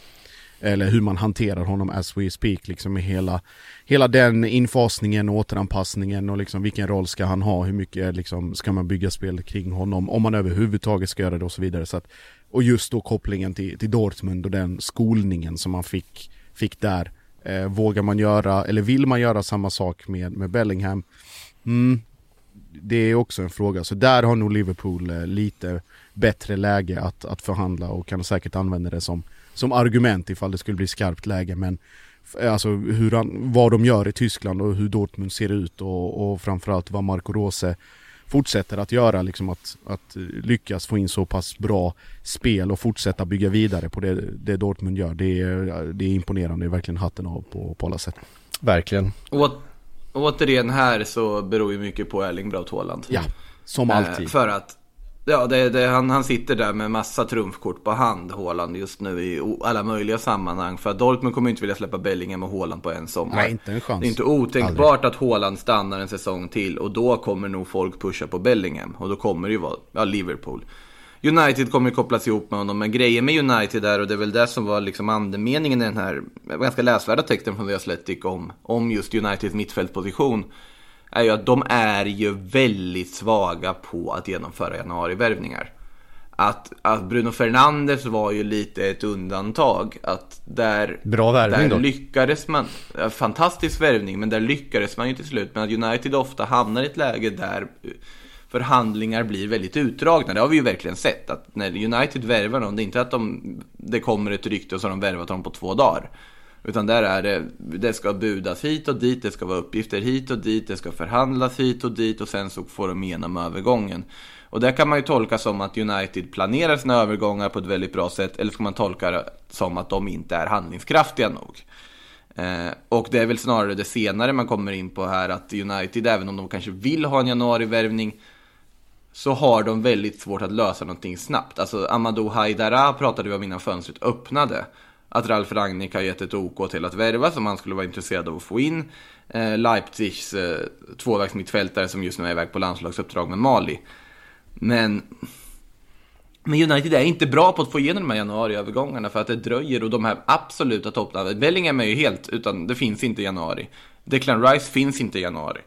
Eller hur man hanterar honom as we speak, liksom med hela, hela den infasningen och återanpassningen och liksom vilken roll ska han ha, hur mycket liksom ska man bygga spel kring honom, om man överhuvudtaget ska göra det och så vidare. Så att, och just då kopplingen till, till Dortmund och den skolningen som man fick, fick där. Eh, vågar man göra, eller vill man göra samma sak med, med Bellingham? Mm, det är också en fråga. Så där har nog Liverpool eh, lite bättre läge att, att förhandla och kan säkert använda det som, som argument ifall det skulle bli skarpt läge. Men alltså hur han, vad de gör i Tyskland och hur Dortmund ser ut och, och framförallt vad Marco Rose fortsätter att göra, liksom att, att lyckas få in så pass bra spel och fortsätta bygga vidare på det, det Dortmund gör. Det är, det är imponerande, det är verkligen hatten av på, på alla sätt. Verkligen. Och återigen här så beror ju mycket på Erling Braut Haaland. Ja, som eh, alltid. Eh, för att Ja, det, det, han, han sitter där med massa trumfkort på hand, Haaland, just nu i alla möjliga sammanhang. För att Dortmund kommer inte vilja släppa Bellingham och Haaland på en sommar. Nej, inte en chans. Det är inte otänkbart Aldrig. att Haaland stannar en säsong till och då kommer nog folk pusha på Bellingham. Och då kommer det ju vara ja, Liverpool. United kommer ju kopplas ihop med honom, men grejen med United där, och det är väl det som var liksom andemeningen i den här ganska läsvärda texten från The Athletic om, om just Uniteds mittfältposition, är ju att de är ju väldigt svaga på att genomföra januarivärvningar. Att, att Bruno Fernandes var ju lite ett undantag. Att där, Bra värvning där då. lyckades man, fantastisk värvning, men där lyckades man ju till slut. Men att United ofta hamnar i ett läge där förhandlingar blir väldigt utdragna. Det har vi ju verkligen sett. Att när United värvar någon, det är inte att de, det kommer ett rykte och så har de värvat dem på två dagar. Utan där är det, det ska budas hit och dit, det ska vara uppgifter hit och dit, det ska förhandlas hit och dit och sen så får de igenom övergången. Och det kan man ju tolka som att United planerar sina övergångar på ett väldigt bra sätt, eller ska man tolka det som att de inte är handlingskraftiga nog. Eh, och det är väl snarare det senare man kommer in på här, att United, även om de kanske vill ha en januarivärvning, så har de väldigt svårt att lösa någonting snabbt. Alltså Amadou Haidara pratade vi om innan fönstret öppnade. Att Ralf Rangnick har gett ett OK till att värva som han skulle vara intresserad av att få in. Eh, Leipzigs eh, tvåvägsmittfältare som just nu är iväg på landslagsuppdrag med Mali. Men, men United är inte bra på att få igenom de här januariövergångarna för att det dröjer och de här absoluta toppnamnen. Bellingham är ju helt, utan det finns inte i januari. Declan Rice finns inte i januari.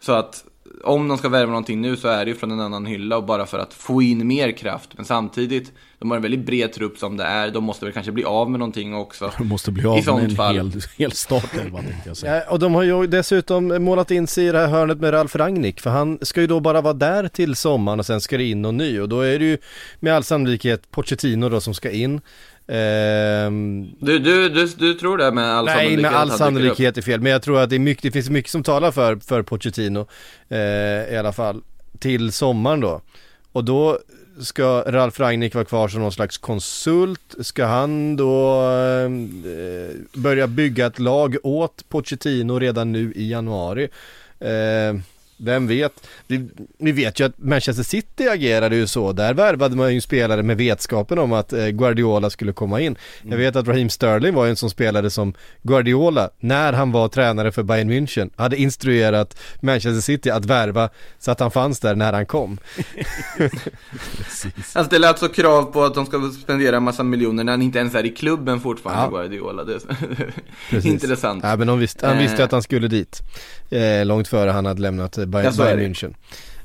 Så att om de ska värva någonting nu så är det ju från en annan hylla och bara för att få in mer kraft. Men samtidigt, de har en väldigt bred trupp som det är. De måste väl kanske bli av med någonting också. De måste bli av I med en fall. hel, hel startelva tänkte jag säga. Ja, och de har ju dessutom målat in sig i det här hörnet med Ralf Rangnick för han ska ju då bara vara där till sommaren och sen ska det in någon ny och då är det ju med all sannolikhet Pochettino då som ska in. Ehm, Du, du, du, du tror det med all Nej, sannolikhet? med all sannolikhet är fel, men jag tror att det, är mycket, det finns mycket som talar för, för Pochettino eh, i alla fall, till sommaren då. Och då ska Ralf Rangnick vara kvar som någon slags konsult, ska han då eh, börja bygga ett lag åt Pochettino redan nu i januari? Eh, vem vet? Vi, vi vet ju att Manchester City agerade ju så, där värvade man ju spelare med vetskapen om att eh, Guardiola skulle komma in. Jag vet att Raheem Sterling var ju en sån spelare som Guardiola, när han var tränare för Bayern München, hade instruerat Manchester City att värva så att han fanns där när han kom. Han ställer alltså krav på att de ska spendera en massa miljoner när han inte ens är i klubben fortfarande, Ja. Guardiola. Det är [laughs] intressant. Ja men de visste, han Eh. visste att han skulle dit. Eh, långt före han hade lämnat eh, Bayern, Ja, Bayern. München.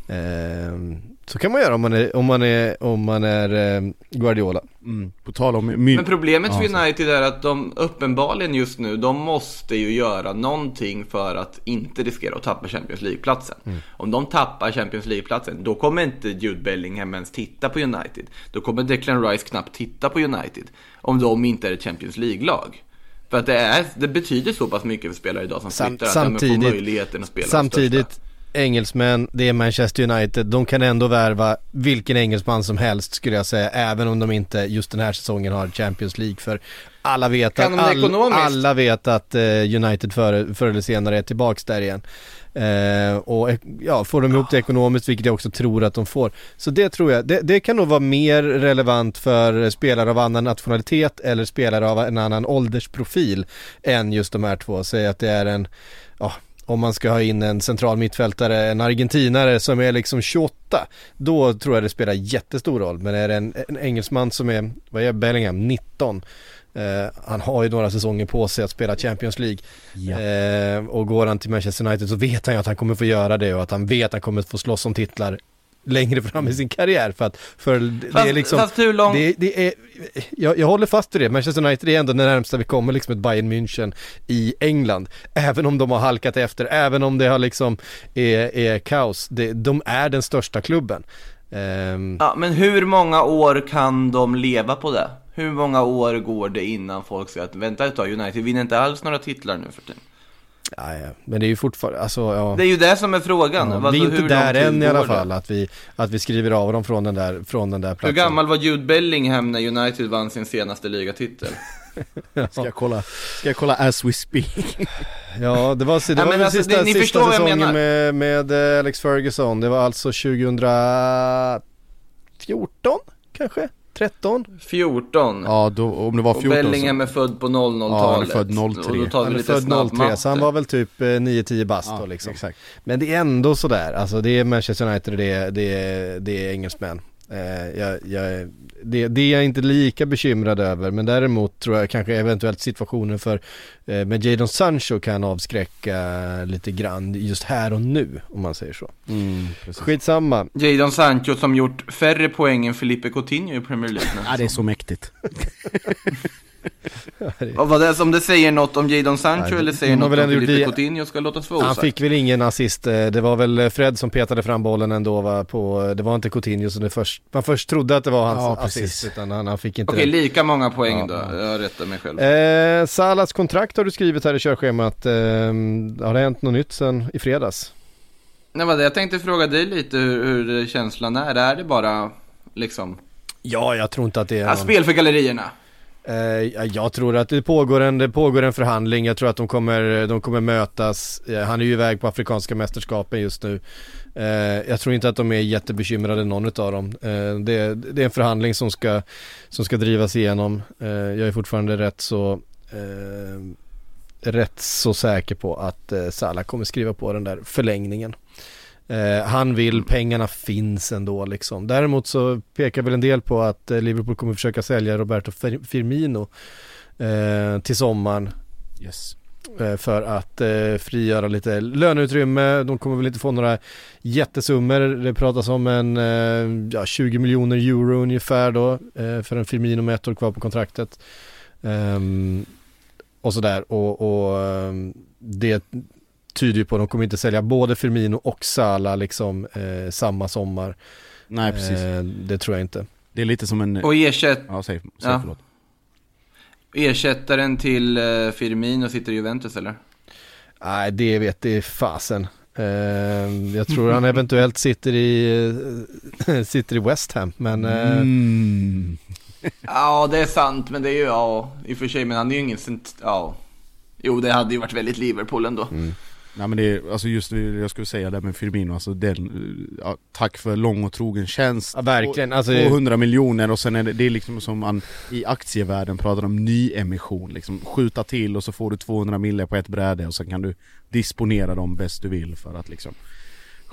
Eh, så kan man göra om man är, om man är, om man är eh, Guardiola. Mm. På tal om my- Men problemet för United är att de uppenbarligen just nu, de måste ju göra någonting för att inte riskera att tappa Champions League-platsen. Mm. Om de tappar Champions League-platsen, då kommer inte Jude Bellingham ens titta på United. Då kommer Declan Rice knappt titta på United. Om de inte är ett Champions League-lag. För att det, är, det betyder så pass mycket för spelare idag som Sam- flyttar att de får samtidigt- möjligheten att spela Samtidigt. Engelsmän, det är Manchester United, de kan ändå värva vilken engelsman som helst skulle jag säga, även om de inte just den här säsongen har Champions League för alla vet att, all, alla vet att eh, United förr, förr eller senare är tillbaks där igen. Eh, och ja, får de ihop det ekonomiskt, vilket jag också tror att de får. Så det tror jag, det, det kan nog vara mer relevant för spelare av annan nationalitet eller spelare av en annan åldersprofil än just de här två. Säg att det är en, ja, om man ska ha in en central mittfältare, en argentinare som är liksom 28, då tror jag det spelar jättestor roll. Men är det en, en engelsman som är, vad är Bellingham, 19, eh, han har ju några säsonger på sig att spela Champions League. Ja. Eh, och går han till Manchester United så vet han ju att han kommer få göra det och att han vet att han kommer få slåss om titlar längre fram i sin karriär för att för det Fast- är liksom fast hur lång- det, det är, jag, jag håller fast vid det, Manchester United är ändå det närmsta vi kommer liksom ett Bayern München i England. Även om de har halkat efter, även om det har liksom är, är kaos, det, de är den största klubben. Ehm, Ja, men hur många år kan de leva på det? Hur många år går det innan folk säger att vänta ett tag, United vinner inte alls några titlar nu för tiden? Ja, men det är ju fortfarande, alltså ja Det är ju det som är frågan. Ja, Alltså, vi är hur inte där än i alla det? fall, att vi, att vi skriver av dem från den där, från den där Hur platsen. gammal var Jude Bellingham när United vann sin senaste ligatitel? [laughs] Ska jag kolla, ska jag kolla as we speak? [laughs] Ja, det var, det Ja, var väl alltså, sista, det- ni sista säsongen menar. med, med eh, Alex Ferguson. Det var alltså 2014 kanske? 13? 14. Ja, då, om det var Och 14 Bellingham är född på 00-talet. Ja, han är född 03. Och då tar vi Han är lite född snabb 03, matte. så han var väl typ eh, 9-10 bast då liksom. exakt. Men det är ändå sådär, alltså det är Manchester United och det är, det är, det är engelsmän. Eh, jag, jag, det, det är jag inte lika bekymrad över, men däremot tror jag kanske eventuellt situationen för eh, med Jadon Sancho kan avskräcka lite grann just här och nu, om man säger så. Mm, precis. Skitsamma. Jadon Sancho som gjort färre poäng än Felipe Coutinho i Premier League. Ja, det är så mäktigt. [laughs] Vad var det som det säger något om Jadon Sancho Nej, eller säger har något väl om Felipe det- Coutinho ska låtas vara Han fick väl ingen assist, eh, det var väl Fred som petade fram bollen ändå va, på, det var inte Coutinho som det först, man först trodde att det var hans Ja, precis. assist utan han, han fick inte Okej, det. lika många poäng Ja, då. ja. Jag rättar mig själv. Eh, Salas kontrakt har du skrivit här i körschemat, eh, har det hänt något nytt sen i fredags? Nej, vad det, jag tänkte fråga dig lite hur, hur känslan är. Är det bara liksom... Ja, jag tror inte att det är Ja, någon... spel för gallerierna. Eh, jag tror att det pågår, en, det pågår en förhandling, jag tror att de kommer, de kommer mötas. Eh, han är ju iväg på Afrikanska mästerskapen just nu. Eh, jag tror inte att de är jättebekymrade någon av dem. Det, det är en förhandling som ska, som ska drivas igenom. Jag är fortfarande rätt så rätt så säker på att Salah kommer skriva på den där förlängningen. Eh, han vill, pengarna finns ändå liksom. Däremot så pekar väl en del på att eh, Liverpool kommer försöka sälja Roberto Fir- Firmino eh, till sommaren Yes. eh, för att frigöra lite löneutrymme. De kommer väl inte få några jättesummor. Det pratas om en ja, 20 miljoner euro ungefär då för en Firmino med ett år kvar på kontraktet. Ehm, och sådär och, och ehm, det tyder ju på att de kommer inte sälja både Firmino och Salah liksom eh, samma sommar. Nej, precis. Eh, det tror jag inte. Det är lite som en... Och ersätt... Ja, säg, säg Ja. förlåt. Ersättaren till uh, Firmino sitter i Juventus eller? Nej, det vet det fasen. Ehm, jag tror han eventuellt sitter i, eh, [laughs] sitter i West Ham, men eh, Mm. Ja, det är sant, men det är ju, ja, i och för sig, men han är ju ingen. Ja. Jo, det hade ju varit väldigt Liverpool ändå. Nej men det är, alltså just det jag skulle säga det med Firmino, alltså den, ja, tack för lång och trogen tjänst. Ja, verkligen, alltså- 200 miljoner och sen är det, det är liksom som man i aktievärlden pratar om nyemission liksom Skjuta till och så får du 200 mille på ett bräde och sen kan du disponera dem bäst du vill för att liksom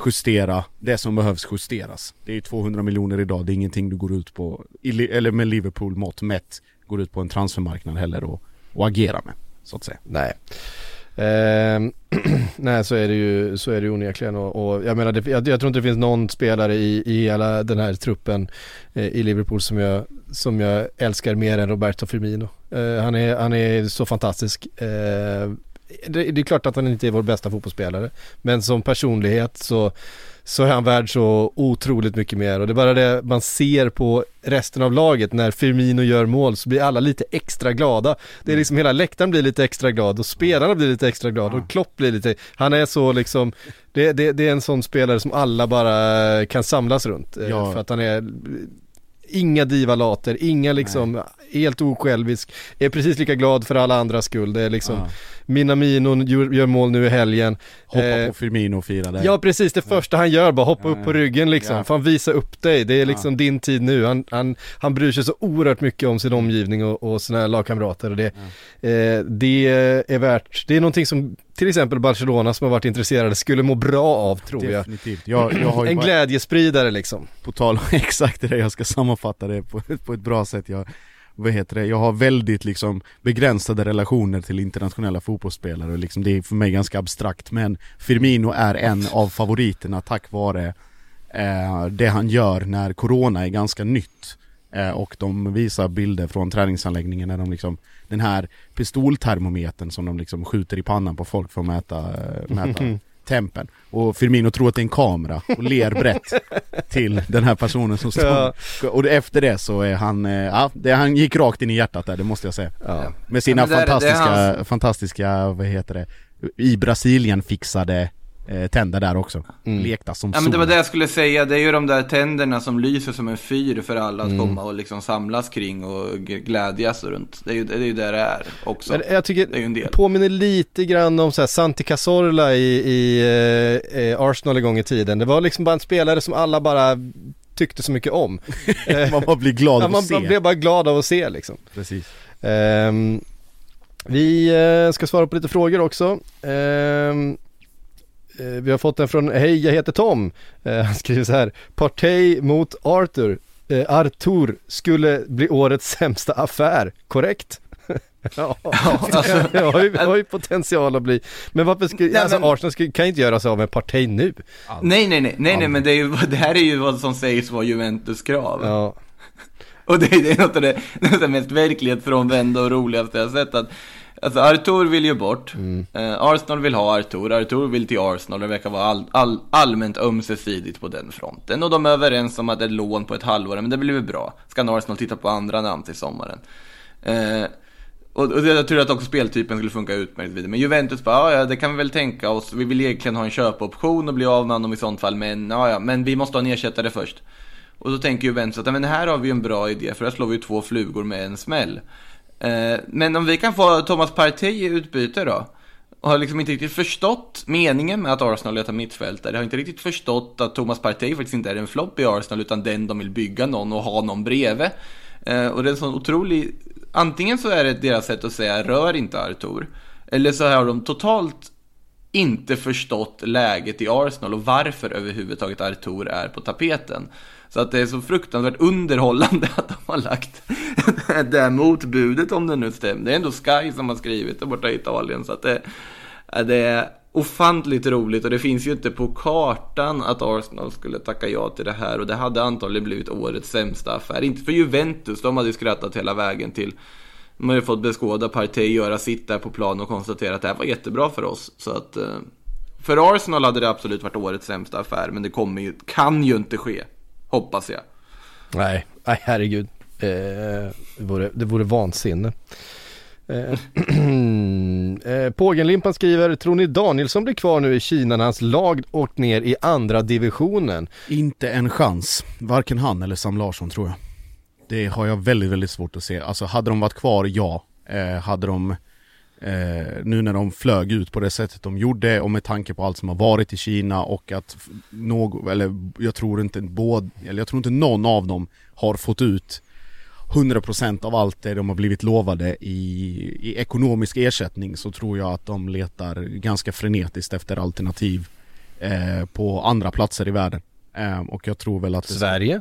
Justera det som behövs justeras. Det är ju 200 miljoner idag, det är ingenting du går ut på, eller med Liverpool mått mätt Går ut på en transfermarknad heller och, och agera med, så att säga. Nej. Eh, [clears throat] nej, så är det ju, så är det ju onekligen och, och jag menar, det, jag, jag tror inte det finns någon spelare i, i hela den här truppen eh, i Liverpool som jag, som jag älskar mer än Roberto Firmino. Eh, han, är, han är så fantastisk. Eh, det, det är klart att han inte är vår bästa fotbollsspelare, men som personlighet så så är han värd så otroligt mycket mer och det är bara det man ser på resten av laget när Firmino gör mål så blir alla lite extra glada. Det är liksom hela läktaren blir lite extra glad och spelarna blir lite extra glada och Klopp blir lite, han är så liksom, det, det, det är en sån spelare som alla bara kan samlas runt. eh, Ja. För att han är Inga divalater, inga liksom, helt osjälvisk, är precis lika glad för alla andras skull. Det är liksom, Ja. Minamino gör, gör mål nu i helgen. Hoppa Eh, på Firmino och fira det Ja precis, det första han gör bara hoppa Ja, upp på ja. ryggen liksom. Ja. Fan visa upp dig, det är liksom din tid nu. Han, han, han bryr sig så oerhört mycket om sin omgivning och, och sina lagkamrater och det, eh, det är värt, det är någonting som till exempel Barcelona som har varit intresserade skulle må bra av tror jag. Definitivt. Jag, jag har ju En bara- glädjespridare liksom. På tal om [laughs] exakt det, jag ska sammanfatta det på, på ett bra sätt jag, vad heter det, jag har väldigt liksom begränsade relationer till internationella fotbollsspelare och liksom det är för mig ganska abstrakt men Firmino är en av favoriterna tack vare eh, det han gör när Corona är ganska nytt och de visar bilder från träningsanläggningen när de liksom den här pistoltermometern som de liksom skjuter i pannan på folk för att mäta, eh, mäta [laughs] tempen. Och Firmino tror att det är en kamera och ler brett till den här personen som står och efter det så är han, eh, ja, det, han gick rakt in i hjärtat där, det måste jag säga. Ja. Med sina Ja, är- är fantastiska, hans- fantastiska, vad heter det, i Brasilien fixade eh, tänder där också Lekta som Ja men det var det jag skulle säga, det är ju de där tänderna som lyser som en fyr för alla Mm. att komma och liksom samlas kring och glädjas runt. Det är ju det, är ju det det är också. Men jag tycker, Det är ju en del. påminner lite grann om så här Santi Cazorla i, i eh, eh, Arsenal en gång i tiden. Det var liksom bara en spelare som alla bara tyckte så mycket om. [laughs] Man bara blir glad ja, av att se man blev bara glad av att se liksom. Precis Ehm, vi eh, ska svara på lite frågor också. Eh, vi har fått en från Hej, jag heter Tom. Eh, han skriver så här. Partey mot Arthur. Eh, Arthur skulle bli årets sämsta affär, korrekt? [laughs] ja, alltså- [laughs] det har ju, har ju potential att bli. Men varför skulle, Nej, alltså men- Arsenal skulle, kan ju inte göra sig av med Partey nu. Nej nej nej, nej nej men det, är ju, [laughs] det här är ju vad som sägs vara Juventus krav. Ja. och det, det är något av det, det mest verklighetsfrånvända och roligaste jag sett. Att, alltså Artur vill ju bort, Mm. eh, Arsenal vill ha Artur, Artur vill till Arsenal, det verkar vara all, all, allmänt ömsesidigt på den fronten. Och de är överens om att ett lån på ett halvår, men det blir väl bra. Ska Arsenal titta på andra namn till sommaren. Eh, och, och jag tror att också speltypen skulle funka utmärkt vidare. Men Juventus bara, "Ja, ja det kan vi väl tänka oss. Vi vill egentligen ha en köpoption och bli av med honom i sånt fall. Men, ja, ja, men vi måste ha en ersättare först. Och då tänker Juventus att, men här har vi en bra idé. För här slår vi två flugor med en smäll. Eh, men om vi kan få Thomas Partey i utbyte då? Och har liksom inte riktigt förstått meningen med att Arsenal letar mittfältare. Har inte riktigt förstått att Thomas Partey faktiskt inte är en flopp i Arsenal utan den de vill bygga någon och ha någon bredvid. Eh, och det är en sån otrolig... Antingen så är det deras sätt att säga rör inte Artur. Eller så har de totalt inte förstått läget i Arsenal och varför överhuvudtaget Artur är på tapeten. Så att det är så fruktansvärt underhållande [laughs] att de har lagt [laughs] det här motbudet om det nu stämmer. Det är ändå Sky som har skrivit det borta i Italien. Så att det, det är ofantligt roligt och det finns ju inte på kartan att Arsenal skulle tacka ja till det här och det hade antagligen blivit årets sämsta affär. Inte för Juventus, de hade ju skrattat hela vägen till de har ju fått beskåda Partey göra sitt där på plan och konstatera att det här var jättebra för oss. Så att eh, för Arsenal hade det absolut varit årets sämsta affär, men det kommer ju, kan ju inte ske. Hoppas jag. Nej, nej herregud. Eh, det, vore, det vore vansinne. Eh, [clears throat] eh, Pågenlimpan skriver, tror ni Danielsson blir kvar nu i Kina när hans lag åkt ner i andra divisionen? Inte en chans, varken han eller Sam Larsson tror jag. Det har jag väldigt, väldigt svårt att se. Alltså hade de varit kvar, ja. Eh, hade de, eh, nu när de flög ut på det sättet de gjorde och med tanke på allt som har varit i Kina och att någon, eller jag tror inte både, eller jag tror inte någon av dem har fått ut 100% av allt det de har blivit lovade i, i ekonomisk ersättning så tror jag att de letar ganska frenetiskt efter alternativ eh, på andra platser i världen. Eh, och jag tror väl att... Sverige?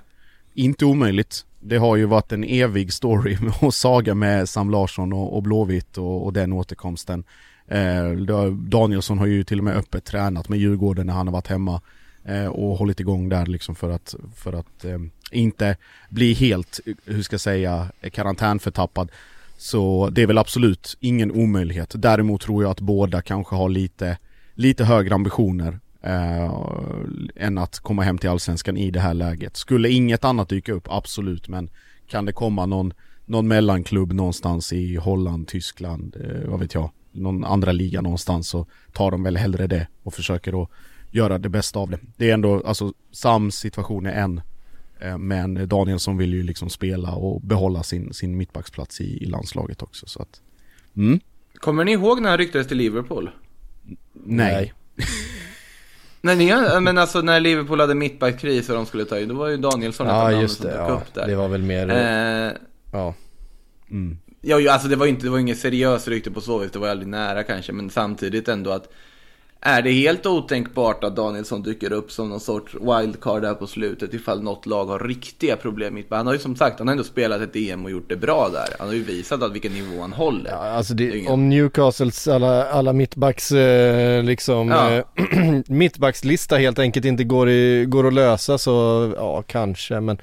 Inte omöjligt. Det har ju varit en evig story [laughs] och saga med Sam Larsson och, och Blåvitt och, och den återkomsten. Eh, Danielsson har ju till och med öppet tränat med Djurgården när han har varit hemma eh, och hållit igång där liksom för att, för att eh, inte bli helt, hur ska jag säga, karantänförtappad. Så det är väl absolut ingen omöjlighet. Däremot tror jag att båda kanske har lite, lite högre ambitioner eh, än att komma hem till allsvenskan i det här läget. Skulle inget annat dyka upp, absolut, men kan det komma någon, någon mellanklubb någonstans i Holland, Tyskland, eh, vad vet jag, någon andra liga någonstans så tar de väl hellre det och försöker då göra det bästa av det. Det är ändå, alltså Sams situation är en eh, men Danielsson vill ju liksom spela och behålla sin, sin mittbacksplats i, i landslaget också så att mm. Kommer ni ihåg när han ryktades till Liverpool? Nej. Nej, [laughs] ni, men alltså när Liverpool hade mittbackkris och de skulle ta in, då var ju Danielsson Ja ett just namnen det, som dök ja, upp där. det var väl mer, Eh, ja. Mm. Ja, ju, alltså det var ju inte, det var inget seriöst rykte på så vis, det var aldrig nära kanske, men samtidigt ändå att är det helt otänkbart att Danielsson dyker upp som någon sorts wildcard där på slutet ifall något lag har riktiga problem mitt Han har ju som sagt, han har ändå spelat ett EM och gjort det bra där. Han har ju visat att vilken nivå han håller. Ja, alltså det, Det är ingen- om Newcastles alla, alla mittbacks eh, liksom Ja. eh, [clears throat] mittbackslista helt enkelt inte går, i, går att lösa så ja kanske men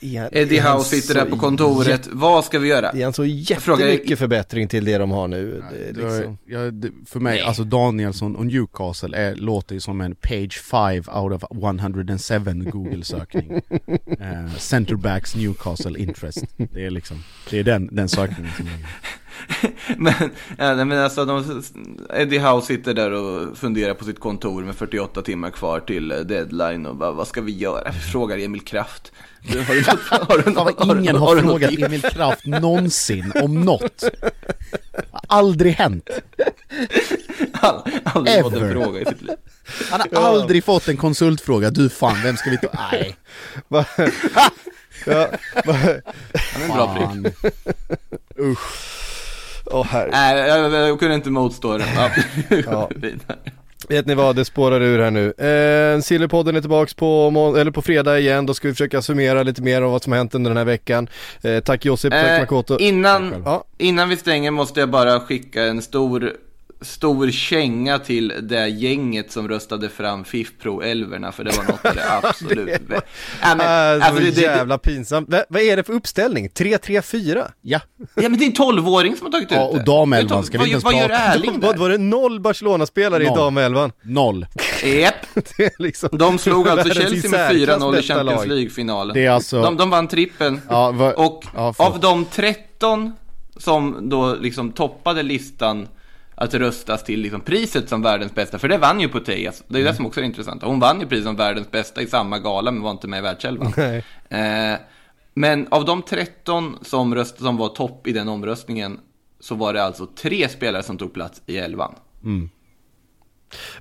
vet- Eddie Howe sitter där på kontoret, jä- vad ska vi göra? Är han så frågar- jättemycket förbättring till det de har nu? Det, Det var- liksom. ja, det, för mig, alltså Danielsson och Newcastle är, låter ju som en page 5 out of 107 Google-sökning. [laughs] eh, Centerbacks Newcastle interest. Det är liksom, det är den, den sökningen som är. [laughs] men, ja, nej, men alltså, de, Eddie Howe sitter där och funderar på sitt kontor med 48 timmar kvar till eh, deadline och bara, vad ska vi göra? Vi frågar Emil Kraft. Du, Har du något, [laughs] har du något, vad ingen har något frågat tips? Emil Kraft någonsin om något. Aldrig hänt. Han har aldrig fått en Ever. fråga i sitt liv. Han har aldrig fått en konsultfråga, du fan, vem ska vi ta? Nej. Ja, [laughs] Han är en bra prick. Usch. Åh herre. Nej, jag, jag, jag kunde inte motstå det. Ja, [laughs] Vet ni vad, det spårar ur här nu. Eh, Sillypodden är tillbaks på, eller på fredag igen, då ska vi försöka summera lite mer av vad som har hänt under den här veckan. Eh, tack Josip, tack Eh, Makoto. innan, Ja. innan vi stänger måste jag bara skicka en stor stor känga till det gänget som röstade fram FIF Pro 11 för det var något av det [laughs] absolut det var, ja, men, alltså, det, jävla det, pinsamt. V vad är det för uppställning? 3-3-4? Ja. Ja men det är en 12-åring som har tagit ja, ut det. och damelvan ska vi inte ens Vad gör prata Erling [laughs] Vad var det noll Barcelona-spelare i damelvan? Noll. Japp. [laughs] liksom de slog alltså Chelsea med 4-0 i Champions League-finalen. Alltså... De, de vann trippen. Ja, va... Och ja, av de 13 som då liksom toppade listan att röstas till liksom priset som världens bästa, för det vann ju Putellas. Det är mm. det som också är intressant. Hon vann ju priset som världens bästa i samma gala, men var inte med i världselvan. Eh, men av de 13 som, röst, som var topp i den omröstningen så var det alltså tre spelare som tog plats i elvan. Mm.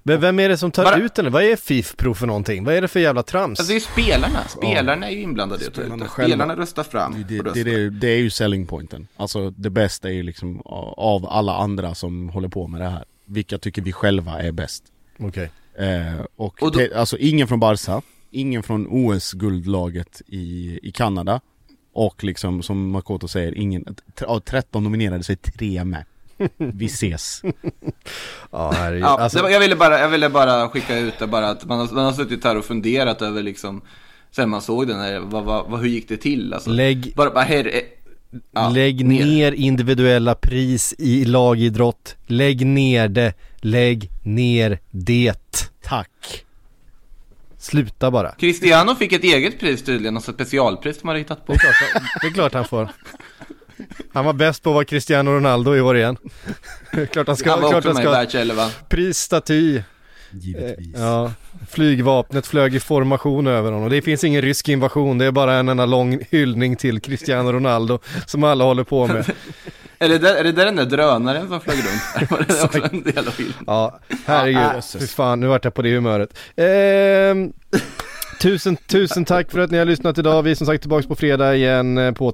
Men vem är det som tar Bara... ut den? Vad är FIF-pro för någonting? Vad är det för jävla trams? Alltså det är spelarna. Spelarna ja. är ju inblandade i att ta ut det. Spelarna röstar fram det, det, det, det, det är ju selling pointen. Alltså det bästa är ju liksom av alla andra som håller på med det här. Vilka tycker vi själva är bäst? Okej. Okay. Eh, och, och då... alltså ingen från Barca, ingen från OS-guldlaget i, i Kanada och liksom som Makoto säger, ingen, av 13 nominerade sig tre med. Vi ses. ja, herregud. Ja, alltså... var, jag, ville bara, jag ville bara skicka ut det bara att man har, man har suttit här och funderat över liksom Sen man såg den här, vad, vad, hur gick det till alltså? Lägg, bara, bara här, ja, lägg ner. ner individuella pris i lagidrott. Lägg ner det. Lägg ner det. Tack. Sluta bara. Cristiano fick ett eget pris tydligen, alltså specialpris som man har hittat på. Det är klart, det är klart han får. [laughs] Han var bäst på att vara Cristiano Ronaldo i år igen. [laughs] klart han ska, han var klart också han ska med Pris, staty. Givetvis. Eh, ja, flygvapnet flög i formation över honom. Det finns ingen rysk invasion, det är bara en enda lång hyllning till Cristiano Ronaldo som alla håller på med. [laughs] är, det där, är det där den där drönaren som flög runt? [laughs] Var det också en del av filmen? Ja, herregud. Ah, Fy fan, nu vart jag på det humöret. Eh, tusen, tusen tack för att ni har lyssnat idag. Vi är som sagt tillbaka på fredag igen eh, på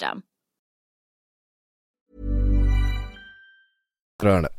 Rörande.